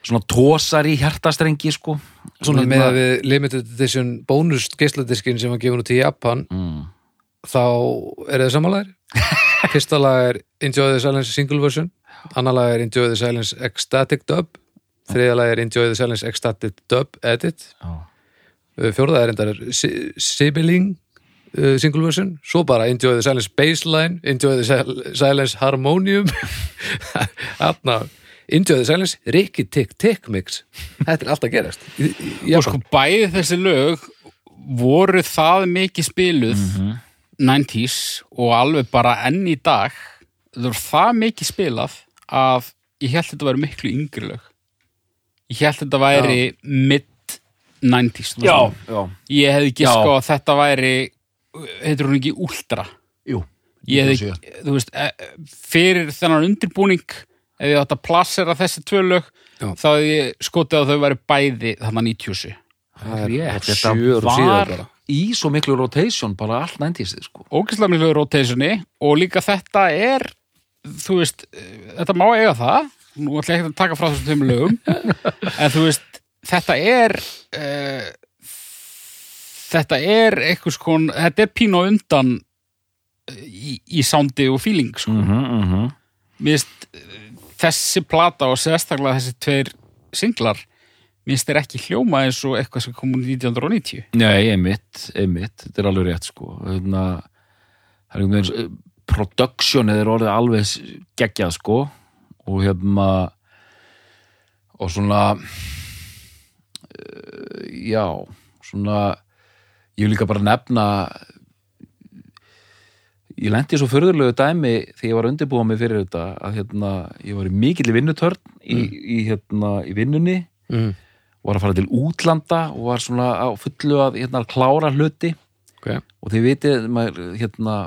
svona tósar í hjartastrengi sko svona Hérna- með að við limited edition bónus geisladiskin sem var gefin út í Japan mm. þá er það samanlegar fyrsta lag er Enjoy the Silence single version annar lag er Enjoy the Silence ecstatic dub þriðja lag er Enjoy the Silence ecstatic dub edit. Uh, fjórða er endar Si- Sibling uh, single version svo bara Enjoy the Silence bassline Enjoy the Sil- Silence harmonium. Þarna Enjoy the Silence Ricky Tick Tick mix. Þetta er alltaf gerast í, í, og sko bæði þessi lög voru það mikið spiluð 90s og alveg bara enn í dag. Það voru það mikið spilað að ég held þetta væri miklu yngri lög. Ég held þetta væri mid 90s þú veist. já, já, ég hefði ekki sko að þetta væri heitir hún ekki ultra? Jú ég hefði, þú veist, eh, fyrir þennan undirbúning ef ég átt að plassera þessi tvö lög Já. þá hefði ég skotið að þau væri bæði þarna 97 það er Rétt, þetta var í svo miklu rotation bara allt næntist sko. ógæslega miklu rotationi og líka þetta er þú veist, eh, þetta má eiga það. Nú ætla ég ekki að taka frá þessum tveim lögum. En þú veist, þetta er uh, þetta er eitthvað sko, þetta er pínu undan eh, í, í soundi og feeling sko. mm -hmm, mm -hmm. finnst eh, þessi plata og sérstaklega þessi tveir singlar mér finnst þeir ekki hljóma eins og eitthvað sem kom úr 1990 Nei, einmitt, einmitt, þetta er alveg rétt sko Þarna, það er einhvern veginn productionið er orðið alveg geggjað sko og hérna og svona já svona ég vil líka bara nefna ég lendi svo förðurlegu dæmi þegar ég var að undirbúa mig fyrir þetta að hérna, ég var í mikill vinnutörn í, í, hérna, í vinnunni. Mm. var að fara til útlanda og var svona á fullu að hérna, klára hluti. Ok, og þið vitið, maður, hérna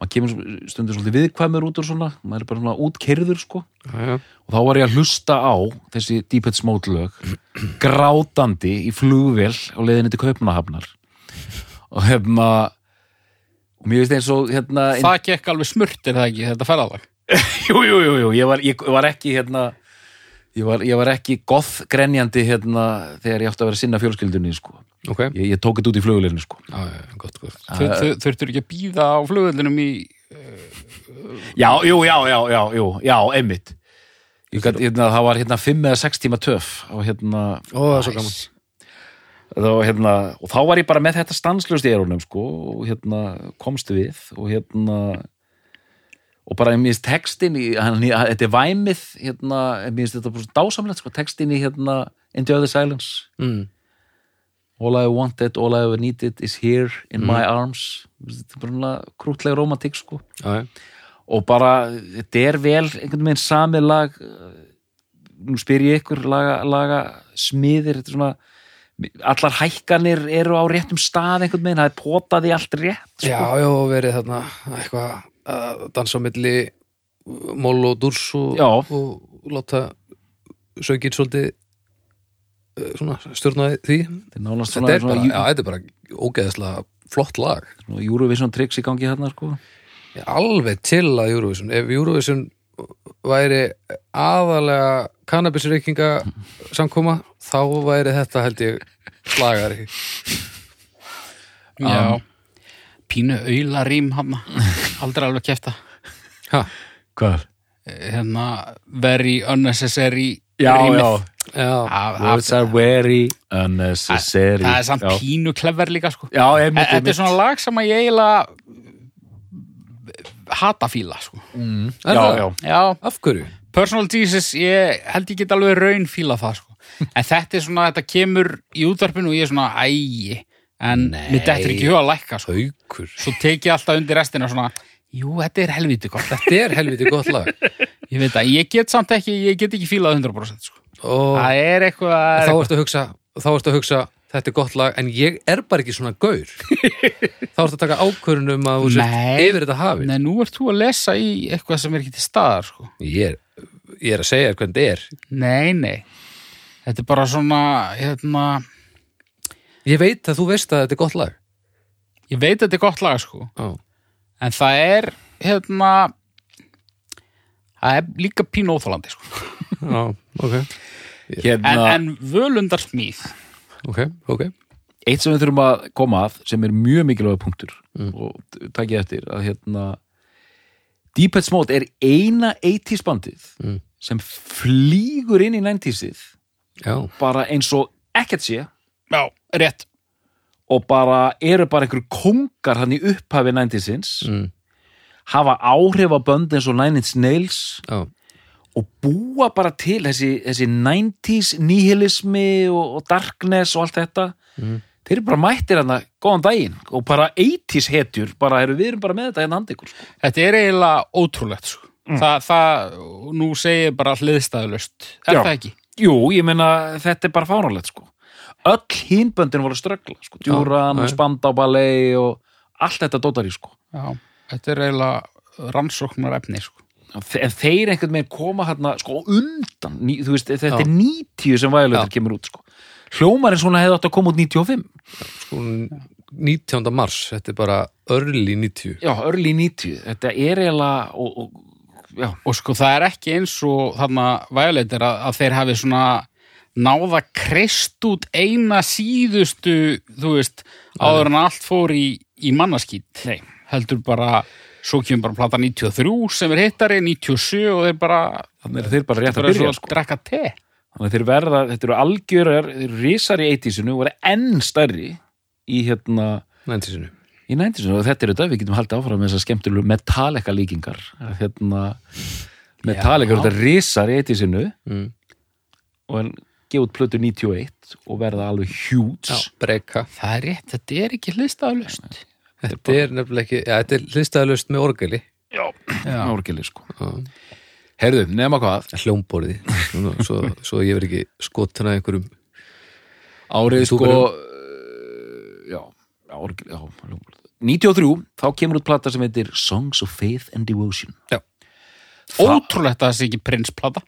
maður kemur stundur svolítið viðkvæmur út úr svona, maður er bara svona útkerður sko. Já, já. Og þá var ég að hlusta á þessi Deephead Smoke lög grátandi í flugvél á leiðinni til Kaupmannahafnar og hérna og mér veist eins og hérna Það gekk alveg smurt er það ekki, þetta ferðalag? Jú, jú, jú, ég var, ég var ekki hérna ég var, ég var ekki goth grenjandi hérna þegar ég átti að vera sinna fjölskyldunni sko. ok, ég, ég tók þetta út í flugvélinu sko. Þurftur ekki að býða á flugvöldunum í já, jú, já, já, já, já, einmitt. Gat, hérna, það var hérna 5 eða 6 tíma töf og hérna ó, það þá, hérna, og þá var ég bara með þetta stanslust í erunum sko, og hérna komst við og hérna og bara ég minnst textin í, hann, þetta er væmið hérna, ég minnst þetta bara dásamlegt sko, textin í hérna Enjoy the Silence. Mm. All I wanted, all I ever needed is here in my arms. Þetta er bara krútlega romantík sko. Og bara, þetta er vel einhvern veginn samið lag. Nú spyr ég ykkur laga, laga smiðir, þetta er svona allar hækkanir eru á réttum stað einhvern veginn, það er potaði allt rétt sko. já, já, verið þarna eitthvað að dansa á milli mól og dúrs og, og láta sögir svolítið eh, svona stjórnaði því þetta svona, er, bara, já, þetta er bara ógeðslega flott lag Eurovision tricks í gangi þarna sko. Alveg til að Eurovision ef Eurovision væri aðalega kannabisreikinga samkoma þá væri þetta held ég slagari. Já. Pínu auðla rím hann. Aldrei alveg kefta ha, hvað? Hérna very unnecessary Já, rýmið. já, words are very unnecessary. Það er samt já. pínu klefver líka sko. Já, einmitt, Þetta er svona lag sem að ég eiginlega hata fíla sko. Er já, já, Já, af hverju? Personal Jesus, ég held ég get alveg raun fíla það sko. En þetta er svona, þetta kemur í útvarpinu og ég er svona, ægi En mér dettur ekki huga að lækka sko. Svo tek ég alltaf undir restina svona Jú, þetta er helviti gott Þetta er helviti gott lag Ég veit að ég get samt ekki, ég get ekki fílað 100% sko. og Það er eitthvað þá ertu að hugsa þá ertu að hugsa, þetta er gott lag en ég er bara ekki svona gaur þá ertu að taka ákvörun um að þú sért yfir þetta hafi Nei, nú ert þú að lesa í eitthvað sem er ekki til staðar sko. ég er, ég er að segja hvernig þetta er Nei, nei Þetta er bara svona, hérna ég veit að þú veist að þetta er gott lag Ég veit að þetta er gott lag sko. Já. En það er, hérna Það er líka pínu óþólandi sko. Já, ok, Hérna, en, en völundar smíð ok, ok. Eitt sem við þurfum að koma að sem er mjög mikilvæg punktur og takk ég eftir að hérna Deephead Smoke er eina 80s bandið Mm. sem flýgur inn í 90sið Já, bara eins og ekkert sé. Já, rétt. Og bara eru bara einhverju kongar hann í upphafi 90sins mm. hafa áhrif á bönd eins og Nine Inch Nails. Já, og búa bara til þessi, þessi 90s nihilismi og, og darkness og allt þetta Mm. þeir eru bara mættir hann góðan daginn og bara 80s hetjur bara eru við erum bara með þetta hérna handi ykkur sko. Þetta er eiginlega ótrúlegt sko. Þa, það, nú segir bara hliðstæðulust Er Já. það ekki? Jú, ég meina þetta er bara fáránlegt sko. öll hínböndin voru ströggla sko. Djúran, Já, já. Spandá Ballet og allt þetta dótari sko. Já, þetta er eiginlega rannsóknar efni sko. En þeir einhvern veginn koma hérna sko undan, ný, þú veist, þetta Já. er 90 sem vægulegur kemur út sko. hljómarinn svona hefði átt að koma út 95 sko 19. mars, þetta er bara early 90 já, early 90, þetta er eiginlega og, og, já, og sko það er ekki eins og þarna væguleitir að, að þeir hafi svona náða krist út eina síðustu þú veist, áður en allt fór í, í mannaskýt nei. Heldur bara, svo kemur bara plata 93 sem er hittari, 97 og þeir bara, þannig er þeir bara rétt að byrja að sko. drekka te. Þannig að þeir verða, þetta eru algjörar þeir eru risar í 80-sinu og verða enn stærri í hérna næntið í 90-sinu og þetta er þetta, við getum haldið áfram með þessar skemmtilegu metalika líkingar. Að hérna metalika eru þetta risar í 80-sinu mm. og en gefa út plötu 91 og verða alveg huge. Já, breyka. Það er rétt, þetta er ekki hliðstæðulust Þetta er nefnilega ekki, já, þetta er hlistaðalust með orgeli. Já, Já. orgeli sko. Herðu, nema hvað. Hljómborði. Svo, svo ég verð ekki skotana einhverjum Árið sko uh, Já, já, orgeli, já 93, þá kemur út plata sem heitir Songs of Faith and Devotion. Já. Ótrúlegt að það sé ekki prinsplata.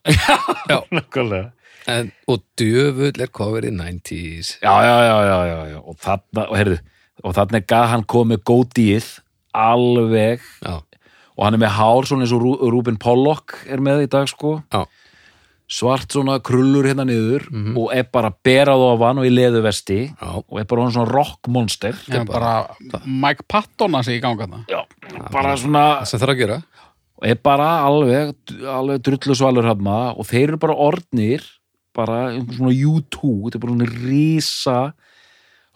Nákvæmlega. En, og djöfull er coverið 90s Já, já, já, já, já, já. og þarna, og heyrðu, og þarna er gað hann komið góðið alveg. Já, og hann er með hár svona eins og Rú- Rúben Pollock er með í dag sko. Já, svart svona krullur hérna niður og er bara berað ofan og í leðu vesti já, og er bara svona rockmonster Já, bara Mike Patton að sé í ganga það já, bara svona það sem þarf að gera. Og er bara alveg, alveg drullu svalur hafna og þeir eru bara orðnir bara svona U2 þetta er bara svona rísa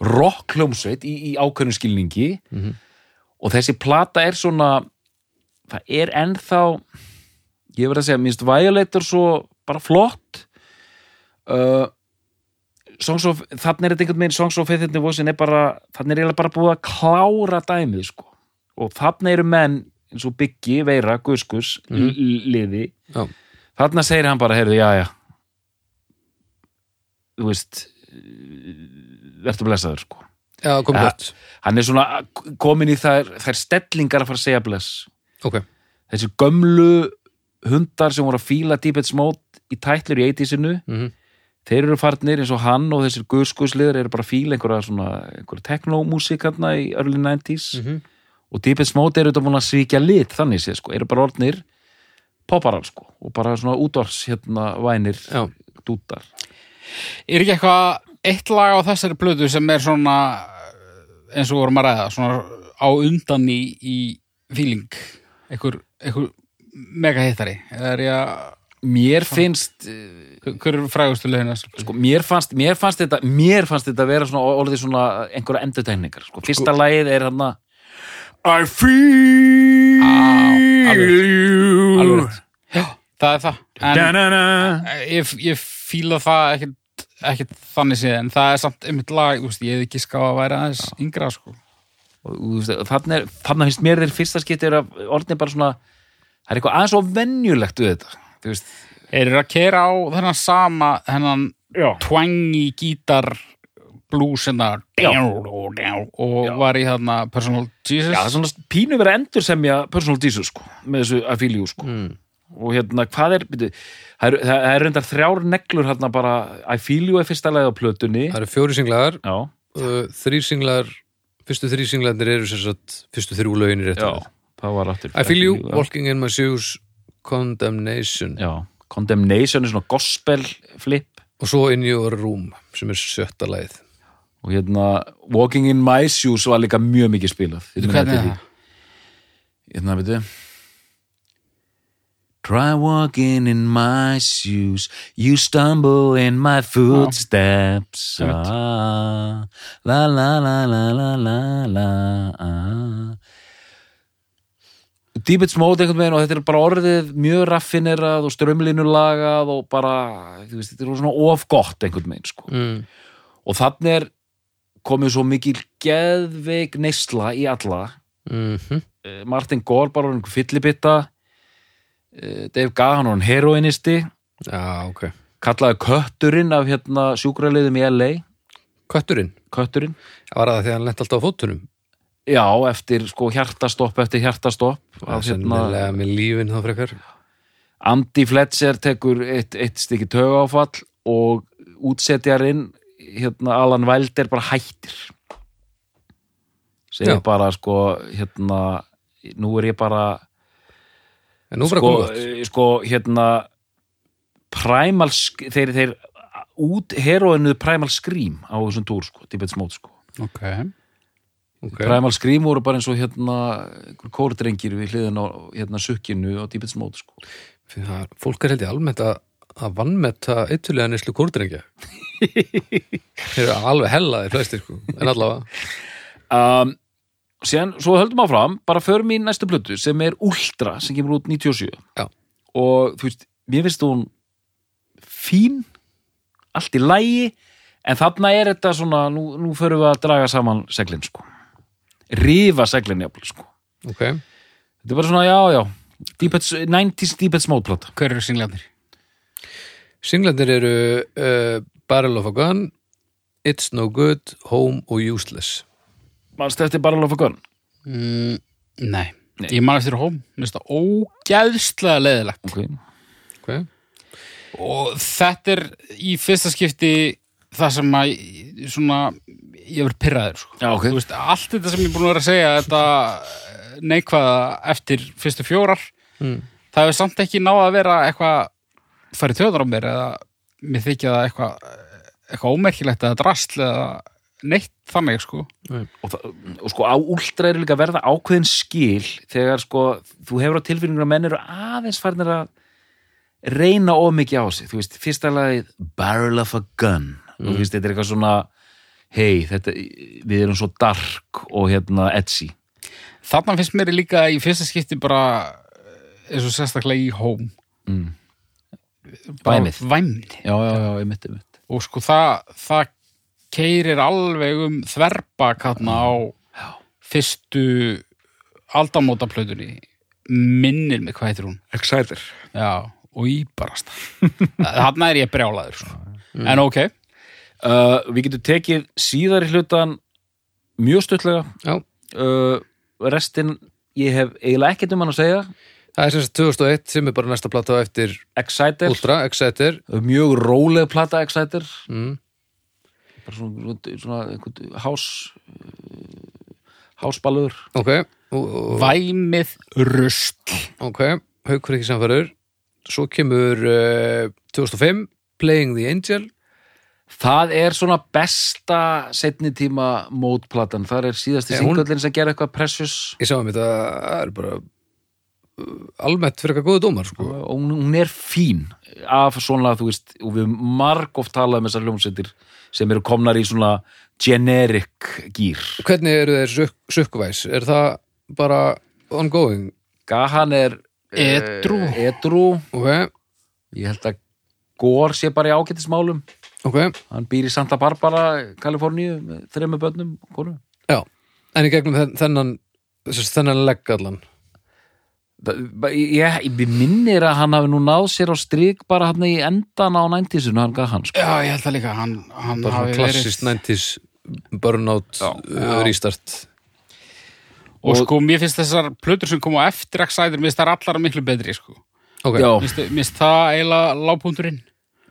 rockljómsveit í, í ákveðnum skilningi. Mhm. og þessi plata er svona það er ennþá ég verð að segja, minnst Violator svo bara flott. Uh, of, þannig er þetta einhvern veginn Songs of Faith Devotion er bara, þannig er eiginlega bara búið að klára dæmið sko. Og þannig eru menn eins og Biggi, Veira, Guskus mm. liði, Já, þarna segir hann bara heyrðu, já, já. Þú veist verður blessaður sko. Já komið Ja. gott. hann er svona komin í þær, þær stellingar að fara að segja bless. Ok, þessi gömlu hundar sem voru að fíla Deepest Mode í tætlur í 80-sinu Mhm. þeir eru farnir eins og hann og þessir guðskuðsliður eru bara að fíla einhverja svona einhverja teknómúsík hérna í early 90s Mhm. og Deepest Mode eru þetta búin að svíkja lit þannig séð sko, eru bara orðnir popparar sko og bara svona útors hérna vænir dútar. Er ekki eitthvað eitt lag á þessari plötu sem er svona eins og vorum að ræða svona á undan í, í feeling einhver, einhver mega hittari að mér finnst hver er frægustu lögin plötu? sko, mér fannst, mér fannst þetta mér fannst þetta vera svona svona einhverja endurtegningar, sko, fyrsta lagið er hann að I feel alveg. you Alveg rétt. Já, það er það en ég, ég fíla það ekkert, ekkert þannig séð en það er samt einmitt lag, þú veist, ég hef ekki ská að væra aðeins yngra sko. Og þú veist, þannig, er- þannig finnst mér þeir fyrsta skipti er að orðin bara svona það er eitthvað aðeins og venjulegt við þetta þú veist, Þeir eru að kera á þennan sama þennan já, twangy gítar blues hérna og var í þarna Personal Jesus. Já, það er svona pínu verið að endur semja Personal Jesus, sko, með þessu you, sko. Mm. og hérna, hvað er, byrju, það er, það er reyndar þrjár neglur hérna bara. I feel you er fyrsta lagið á plötunni. Það eru fjóri singlaðar. Já, uh, þrýr singlar fyrstu þrýr singlarnir eru sem sagt fyrstu þrjú lögin í rétt já, það var aftur I feel you, walking in my shoes condemnation. Já, Condemnation er svona gospel flip. Og svo in your room sem er sjötta lagið. Og hérna Walking in my shoes var líka mjög mikið spilað. Þið munið Hvernig er það? Hérna, veitu Try walking in my shoes. You stumble in my footsteps. Ah, La la la la la la la ah. Deepest Mode einhvern veginn og þetta er bara orðið mjög raffinerað og strömlinulagað og bara, þú veist, þetta er svona of gott einhvern veginn, sko. Mm. og þannig er komið svo mikil geðveik neysla í alla. Mm Eh, Martin Gore bara var einhver fyllibitta Dave Gahan var hann heroinisti já, ok. Kallaði kötturinn af hérna sjúkraliðum í LA Kötturinn, kötturinn, var það að hann lent alltaf á fótunum? Já, eftir sko hjartastopp eftir hjartastopp það er hérna, sennilega með lífin þá frekar. Andy Fletcher tekur eitt, eitt stykki tögáfall og útsetjarinn hérna Alan Wilder bara hættir. Segir Já. bara sko hérna, nú er ég bara sko, eh, sko hérna primal, þeir, þeir út heroinuð primal scream á þessum túr sko, Tibet Smote sko. Ok, ok, primal scream voru bara eins og hérna kórdrengir við hliðin á hérna sukkinu á Tibet Smote sko. Fyrir það, fólk er held ég almennt að að vannmetta eittulega neslu kórdrengja. Þeir eru alveg hellaði flestir sko, en allavega. Um, síðan, svo höldum áfram bara förum í næstu plötu sem er Ultra sem kemur út 97 Já. og þú veist, mér finnst hún fín allt í lægi en þarna er þetta svona nú, nú förum við að draga saman seglinn sko rifa seglinn jafnvel sko. ok, þetta er bara svona, já, já Deepheads, 90s Deepheads Mode plata Hver eru singlarnir? singlandir eru uh, Barrel of a Gun It's No Good, Home og Useless mannstu eftir Barrel of a Gun Mm, nei. Ég man eftir hóm. Mér finnst það ógæðslega leðilegt. ok, ok, Og þetta er í fyrsta skipti það sem að svona, ég verið pyrraður. Sko. já, ok Þú veist, allt þetta sem ég er búin að vera að segja, þetta neikvæða eftir fyrstu fjórar, Mm. það hefur samt ekki náða að vera eitthvað farið tjóðar á mér eða mér þykja það eitthvað eitthvað ómerkilegt eða drastl eða neitt þannig, sko. og, það, og sko á últra er líka að verða ákveðin skil þegar sko þú hefur á tilfinningur að menn eru aðeins farnir að reyna of mikið á sig þú veist, fyrsta lagið Barrel of a Gun og þú veist, þetta er eitthvað svona hei, þetta, við erum svo dark og hérna edgy Þarna finnst mér líka í fyrsta skipti bara eh, eins og sérstaklega í hóm. mm. Væmið. Væmni. já, já, já, ég myndi, ég myndi og sko það, það keirir alveg um þverbak þarna á fyrstu aldamótaplötunni. Minnir mig hvað heitir hún? Exciter. Já, og íbarast þarna er ég brjálaður sko. en ok, uh, við getum tekið síðari hlutan mjög stuttlega. Já. Uh, restin ég hef eiginlega ekkert um hann að segja. Það er sem sagt 2001 sem er bara næsta plata á eftir Exciter, Ultra, Exciter. Mjög róleg plata Exciter. Mm. Bara svona, svona einhvern hás hásballur. Ok, og, og, væmið rust ok haukur ekki samfærður svo kemur uh, 2005 Playing the Angel. Það er svona besta setni tíma mótplatan. Það er síðasti Eh, hún- singallin sem gera eitthvað precious. Ég sá um þetta, það er bara uh, almennt fyrir eitthvað góðu dómar sko. og hún er fín af svona, þú veist, og við marg oft talað um þessar hljómsveitir sem eru komnar í svona generic gýr. hvernig eru þeir sök, sökkvæs er það bara ongoing? Gahan er eh, Edrú. edrú. ok, Ég held að Gór sé bara í ágættismálum ok, hann býr í Santa Barbara, Kaliforníu með þremmu börnum, en í gegnum þenn- þennan þennan legg allan ég, ég minnir að hann hafi nú náð sér á strik bara hann í endan á næntísinu hann Gahan, sko. já, ég held það líka hann, hann bara hafi svona klassist 90s burnout uh, Já. restart og, Og- sko, mér finnst þessar plötur sem koma á eftir Exciter, mér finnst það allar miklu betri sko. ok, Já, mér finnst- það eiginlega lágpúnturinn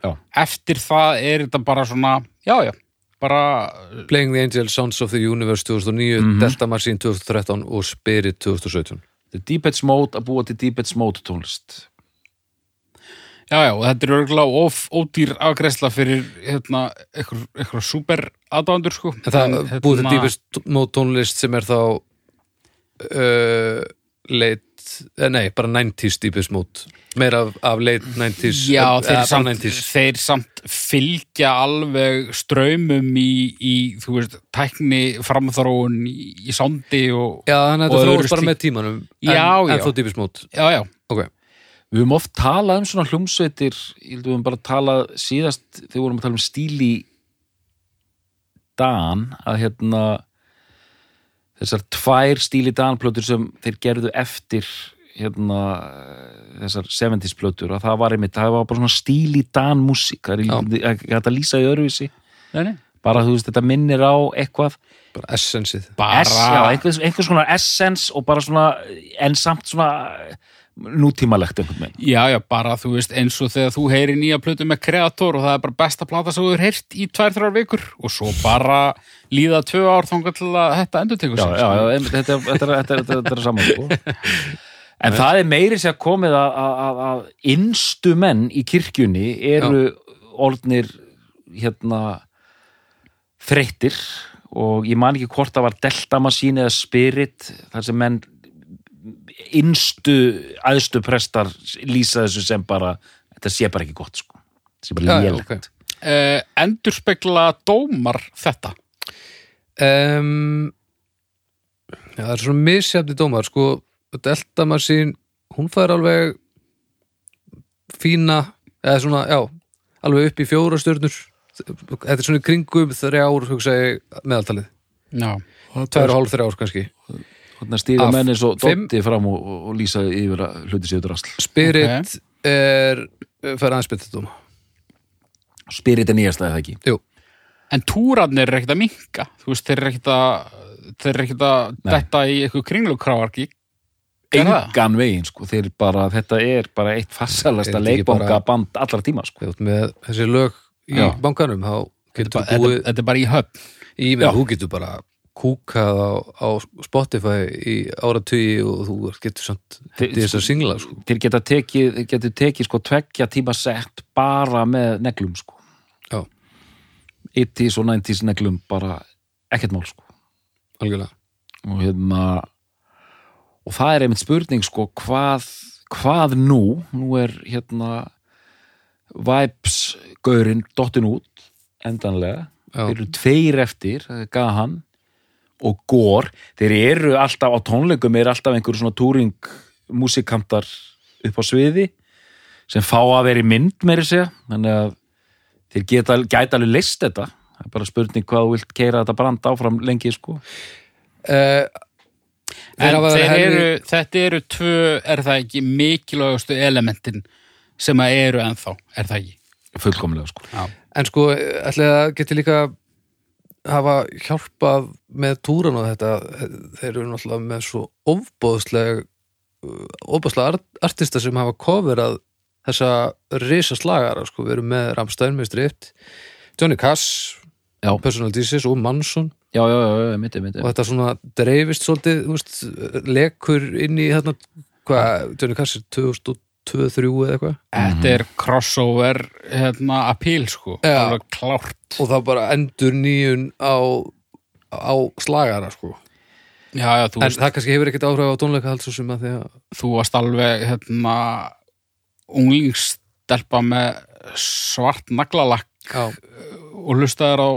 Já. eftir það er þetta bara svona já, já, bara Playing the Angel, Sounds of the Universe 2009, Mhm. Delta Machine 2013 og Spirit 2017 þetta er Deepheads Mode að búa til Deepheads Mode tónlist já, já, og þetta er örgulega of, ódýr afgreðsla fyrir hérna, eitthvað, super aðdándur sko. En, en, búið til hérna, dýpist mót tónlist sem er þá uh, eh, nei, bara 90s dýpist mót. Meira af, af late 90s Já, eh, þeir, samt, 90s þeir samt fylgja alveg ströymum í, í þú veist, tækni framþróun í, í sondi og Já, þannig að þetta öðru þróast bara með tímanum en, Já, já. en þó dýpist mót. Já, já, ok, Við höfum oft talað um svona hljómsveitir ég held við höfum bara talað síðast þegar við vorum að tala um stíli Dan að hérna þessar tvær stíli Dan plötur sem þeir gerðu eftir hérna þessar 70s plötur að það var einmitt, það var bara svona stíli Dan músík, það er hægt að lýsa í nei. bara þú veist, þetta minnir á eitthvað. Bara essensið einhvers, einhvers konar essence og bara svona, en samt svona nútímalegt einhvern veginn. Já, já, bara þú veist eins og þegar þú heyri nýja plötu með kreator og það er bara besta plata sem þú hefur heyrt í tvær, þrjár vikur og svo bara líða tvö ár til að þetta endur já, já, já, einmitt, þetta, þetta, þetta, þetta, þetta, er saman sko. en það er meiri sér komið að, að, að, að innstu menn í kirkjunni eru orðnir hérna þreyttir og ég man ekki hvort það var Delta Machine eða Spirit þar sem menn innstu aðstu prestar lýsa þessu sem bara þetta sé bara ekki gott sko. Þetta sé bara Já, já, lélegt. ok. uh, Endurspegla dómar þetta um, Já, það er svona misjafni dómar sko, Delta Machine hún fær alveg fína eða svona, já, alveg upp í fjóra stjörnur. Þetta er svona kringum þrjár hugsa ég meðaltalið. Já, tvær og hálf þrjár kannski. Þannig að stýra Af menn eins og fimm- dotti fram og, og, lýsa yfir að hluti sér drasl. Spirit er fer aðeins betur dóma. Spirit er nýjast eða ekki. Jú, En túrarnir er ekkert að minka þú veist, þeir eru ekkert að þeir eru ekkert að detta í eitthvað það? Engan veginn, sko. Þeir bara, þetta er bara eitt þetta ekki bara- allra tíma, sko. með þessi lög í Já. bankanum þá getur þetta, búið þetta er bara í höfn í með, þú getur bara kúkað á, á Spotify í áratugi og þú getur samt þess að singla sko. Þeir geta tekið, geta tekið sko tveggja tíma sett bara með neglum, sko. Já. 80s og 90s neglum bara ekkert mál, sko. algjörlega. Og hérna og það er einmitt spurning sko hvað, hvað nú? Nú er hérna Vibes gaurinn dottin út endanlega. Þeir eru tveir eftir, Gahan og Gór, þeir eru alltaf á tónleikum, er alltaf einhverju svona túring músikantar upp á sviði sem fá að vera í mynd meiri segja, þannig að þeir geta, gæta alveg leist þetta það er bara spurning hvað þú vilt keira þetta brand áfram lengi sko uh, En þeir helmi- eru, þetta eru tvö, er það ekki mikilvægastu elementin sem að eru ennþá, er það ekki? fullkomlega sko Já. En sko, ætli að geti líka hafa hjálpað með túran og þetta þeir eru náttúrulega með svo ofbóðsleg ofbóðslega art, artista sem hafa coverað þessa risa slagara sko, við erum með Ramstein með stript Johnny Cash, Já. Personal Jesus og Manson. Já, já, mitt, mitt, og þetta svona dreifist svolítið, lekur inn í þarna, hvað, Johnny Cash er 2002-2003 eða eitthvað? Þetta er crossover hérna, appeal sko, alveg klárt. Og það bara endur nýjun á á slagara sko. Já, já, en veist, það kannski hefur ekkert áhrif á tónleika halds og sem að því að þú varst alveg hérna unglingstelpa með svart naglalakk já, og hlustaður á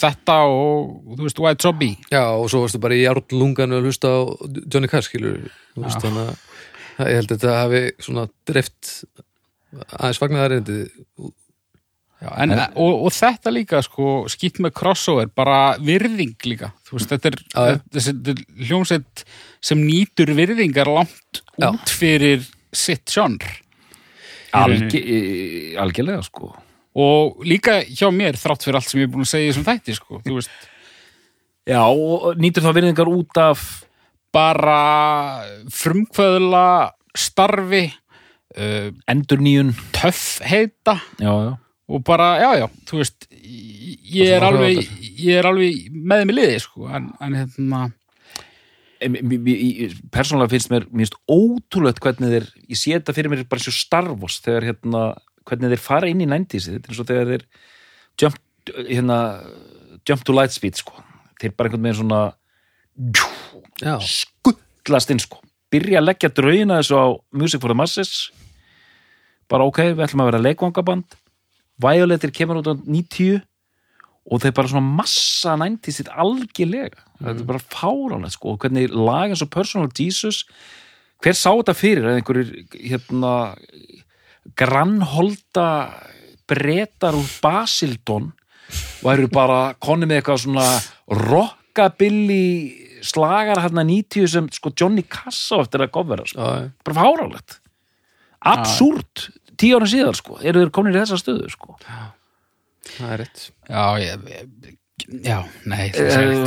þetta og þú veist White Zombie. Já og svo varstu bara í járnlungan og hlusta á Johnny Cash þannig að ég held að þetta hafi svona drift aðeins fagnaðarindi Já, en, og, og þetta líka sko skýtt með crossover, bara virðing líka. Þú veist, þetta er, þetta er hljómsveit sem nýtur virðingar langt út fyrir sitt sjónr Alge, algjörlega sko. Og líka hjá mér þrátt fyrir allt sem ég er búin að segja í þessum þætti sko, þú veist, já, og nýtur þá virðingar út af bara frumkvöðla starfi uh, endur nýjun töff heita. Já, já. Og bara, já, já, þú veist ég er alveg ég er alveg með þeim í liði, sko en, en hérna, persónulega finnst mér finnst ótrúlegt hvernig þeir ég sé þetta fyrir mér bara svo starfos þegar hérna, hvernig þeir fara inn í 90s þetta er eins og þegar þeir jump, hérna, jump to light speed sko. þeir bara einhvern veginn svona já, skullast inn sko. byrja að leggja draugina þessu á Music for the Masses. Bara ok, við ætlum að vera leikvangaband. Violetir kemur út á 90 og þeir bara svona massa 90 sitt algjörlega. Þetta er bara fáránlega sko. Og hvernig lag eins og Personal Jesus hver sá þetta fyrir? Að einhverjir hérna grannholda bretar úr Basildon væru bara konni með eitthvað svona rockabilly slagar hérna 90 sem sko Johnny Cass á eftir að gofvera sko. já, já. bara fáránlegt. Absúrt, tíu ára síðar sko eru þeir komin í þessa stöðu sko það er rétt. Já, ég, já, nei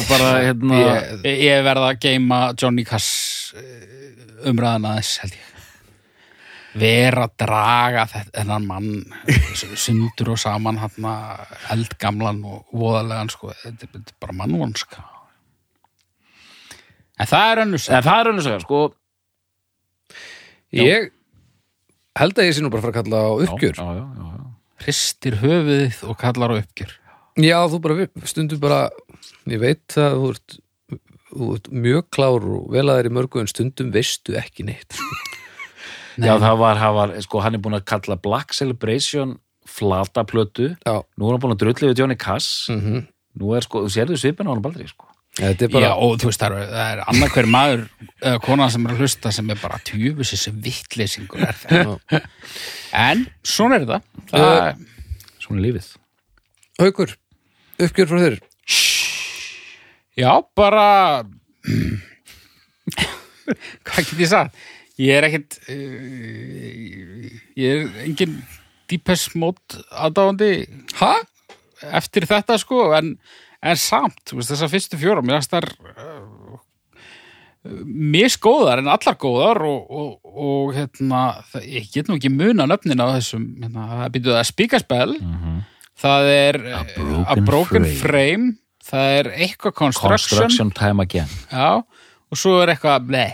bara hérna ég, ég verða að geima Johnny Cass eh, umræðan aðeins held ég. Vera að draga þennan mann sundur og saman hann eldgamlan og voðalegan sko, þetta er- bara mannvonska. En það er önnur en það er önnur saga sko. Ég held að ég sé nú bara að fara að kalla á uppgjör. Já, já, já, já. Hristir höfuðið og kallar á uppgjör. Já, þú bara, stundum bara ég veit að þú ert, þú ert mjög klár og vel að þeir í mörgu en stundum veistu ekki neitt. Nei. já það var, það var, sko hann er búin að kalla Black Celebration flataplötu Já, nú er hann búin að drulli við Johnny Cass mm nú er sko, þú sérðu svipin á hann baldri sko. er bara Já, og þú veist, það er, er annað hver maður eða kona sem er að hlusta sem er bara tjúfus þessi vittleysingur er það? En svona er það það svona er lífið. Haukur, uppgjör frá þér. Já, bara hvað get ég sagt? Ég er ekkit uh, ég er engin Deepest Mode aðdáðandi Ha? eftir þetta sko en, en samt, þessar fyrstu fjóra mér finnst þar uh, misgóðar en allar góðar og, og, og hérna, það, ég get nú ekki muna nöfnin á þessum, hérna, það býtuð að spíkaspell það er a Broken a broken Frame. frame. það er eitthvað construction, Construction Time Again Já, og svo er eitthvað blei,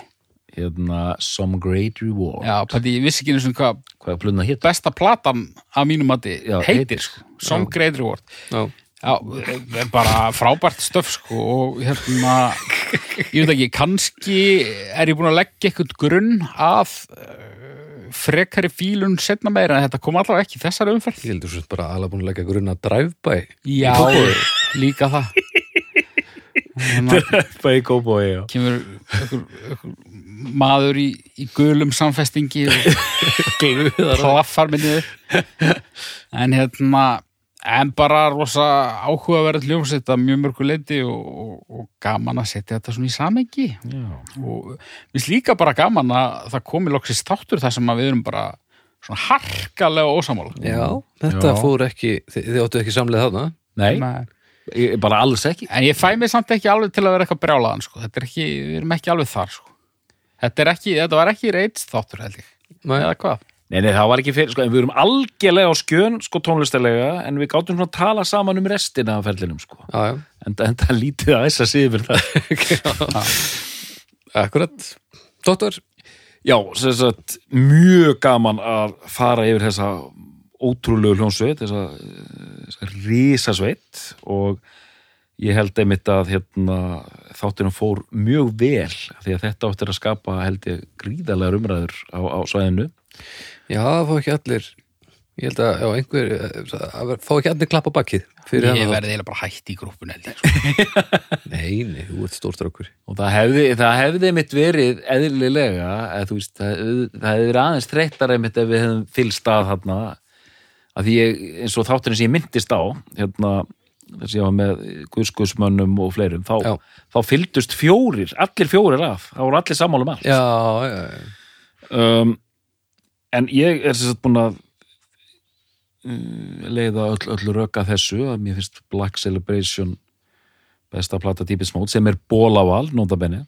hérna Some Great Reward já, pæti, ég vissi ekki einu svona hvað hvað plunna hétt? besta platan að mínum mati Já, heitir, heitir. sko, Some Great Reward Já. Já, eh, bara frábært stöf sko og hérna ég veit ekki, kannski er ég búin að leggja eitthvað grunn að uh, frekari fílun setna meira en þetta kom allavega ekki í þessari umferð. Ég heldur svo bara alveg búin að leggja grunna drive-by Já, líka það. Þannig Bæði Kópói, já. kemur maður í, í gulum samfestingi og klaffar minni en hérna en bara rosa áhugaverð hljómsett að mjög mörgu leiti og, og, og gaman að setja þetta svona í samengi Já, og mér finnst líka bara gaman að það komi loksist þáttur þar sem að við erum bara svona harkalega ósamála Já, þetta Já. fór ekki þið, þið áttu ekki samleið þarna nei, Nei. ég, bara alls ekki en ég fæ mig samt ekki alveg til að vera eitthvað brjálaðan sko. þetta er ekki, við erum ekki alveg þar sko. þetta, er ekki, þetta var ekki reits þáttur held ég Nei. eða hvað Nei, nei, það var ekki fyrir, sko, en við erum algjörlega á skjön, sko, tónlistalega, en við gátum svona að tala saman um restina af ferlinum, sko. Já, já, En, en það lítið að þess að siður það. akkurat Dóttor, Já, sem sagt, mjög gaman að fara yfir þessa ótrúlegu hljónsveit, þessa, þessa risasveit og ég held einmitt að hérna, þáttunum fór mjög vel því að þetta áttir að skapa held ég gríðarlegar umræður á, á svæðinu. Já, það fá ekki allir. Ég held að, já, einhver að fá ekki allir klapp á bakkið ég verði eiginlega bara hætt í ég sko. Nei, nei, þú ert stórstrákur Og það hefði, það hefði mitt verið eðlilega, þú veist, það, það hefði verið aðeins þreyttar einmitt ef við hefðum fylgst að þarna, að því ég, eins og þátturinn sem ég myndist á, hérna, þess að ég var með guðskuðsmönnum og fleirum, þá, þá fylgdust fjórir, allir fjórir af, þá voru allir sammálum allt. Já, já, já. Um, en ég er sagt búin að uh, leiða öll, öll röka þessu, að mér finnst Black Celebration besta plata típis mót sem er bólaval, nótabenni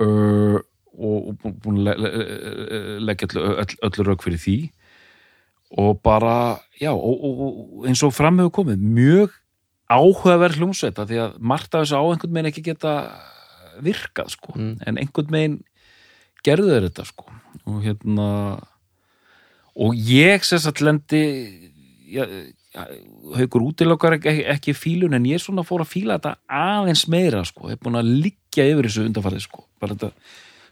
uh, og, og búin að le, le, leggja öll, öll, rök fyrir því. Og bara, já, og, og, og eins og fram hefur komið, mjög áhugaverð hljómsveita því að margt af þessu á einhvern meginn ekki geta virkað, sko, Mm. en einhvern meginn gerðu þeir þetta, sko og hérna og ég sagt lendi haukur útilokkar ekki, ekki fílun en ég svona fór að fíla þetta aðeins meira sko, er búin að liggja yfir þessu undanfarið sko, bara þetta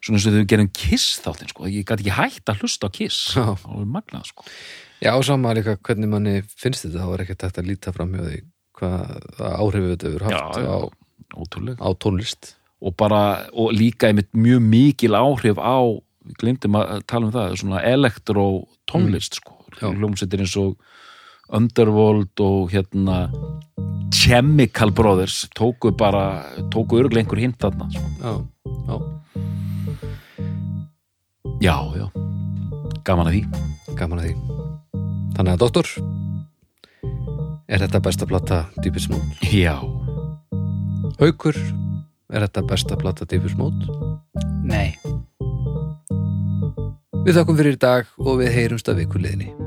svona eins og þau gerum kiss þáttinn sko, ég gæti ekki hægt að hlusta á kiss. Já. var magnað sko. Já, sama líka hvernig manni finnst þetta. Þá er ekkert hægt að líta fram hjá því hvað áhrifu þetta hefur haft Já. Á, á tónlist. Og bara, og líka einmitt mjög mikil áhrif á við glemdum að tala um það, svona elektro tónlist sko, Já. hljómsveitir eins og Underworld og hérna Chemical Brothers tóku bara, tóku örgulega einhver hint þarna sko. Já, já, já, já, gaman að því gaman að því Þannig að doktor Er þetta besta plata Deepest Mode? já, Haukur, er þetta besta plata Deepest Mode? nei Við þakkum fyrir í dag og við heyrumst að vikuleginni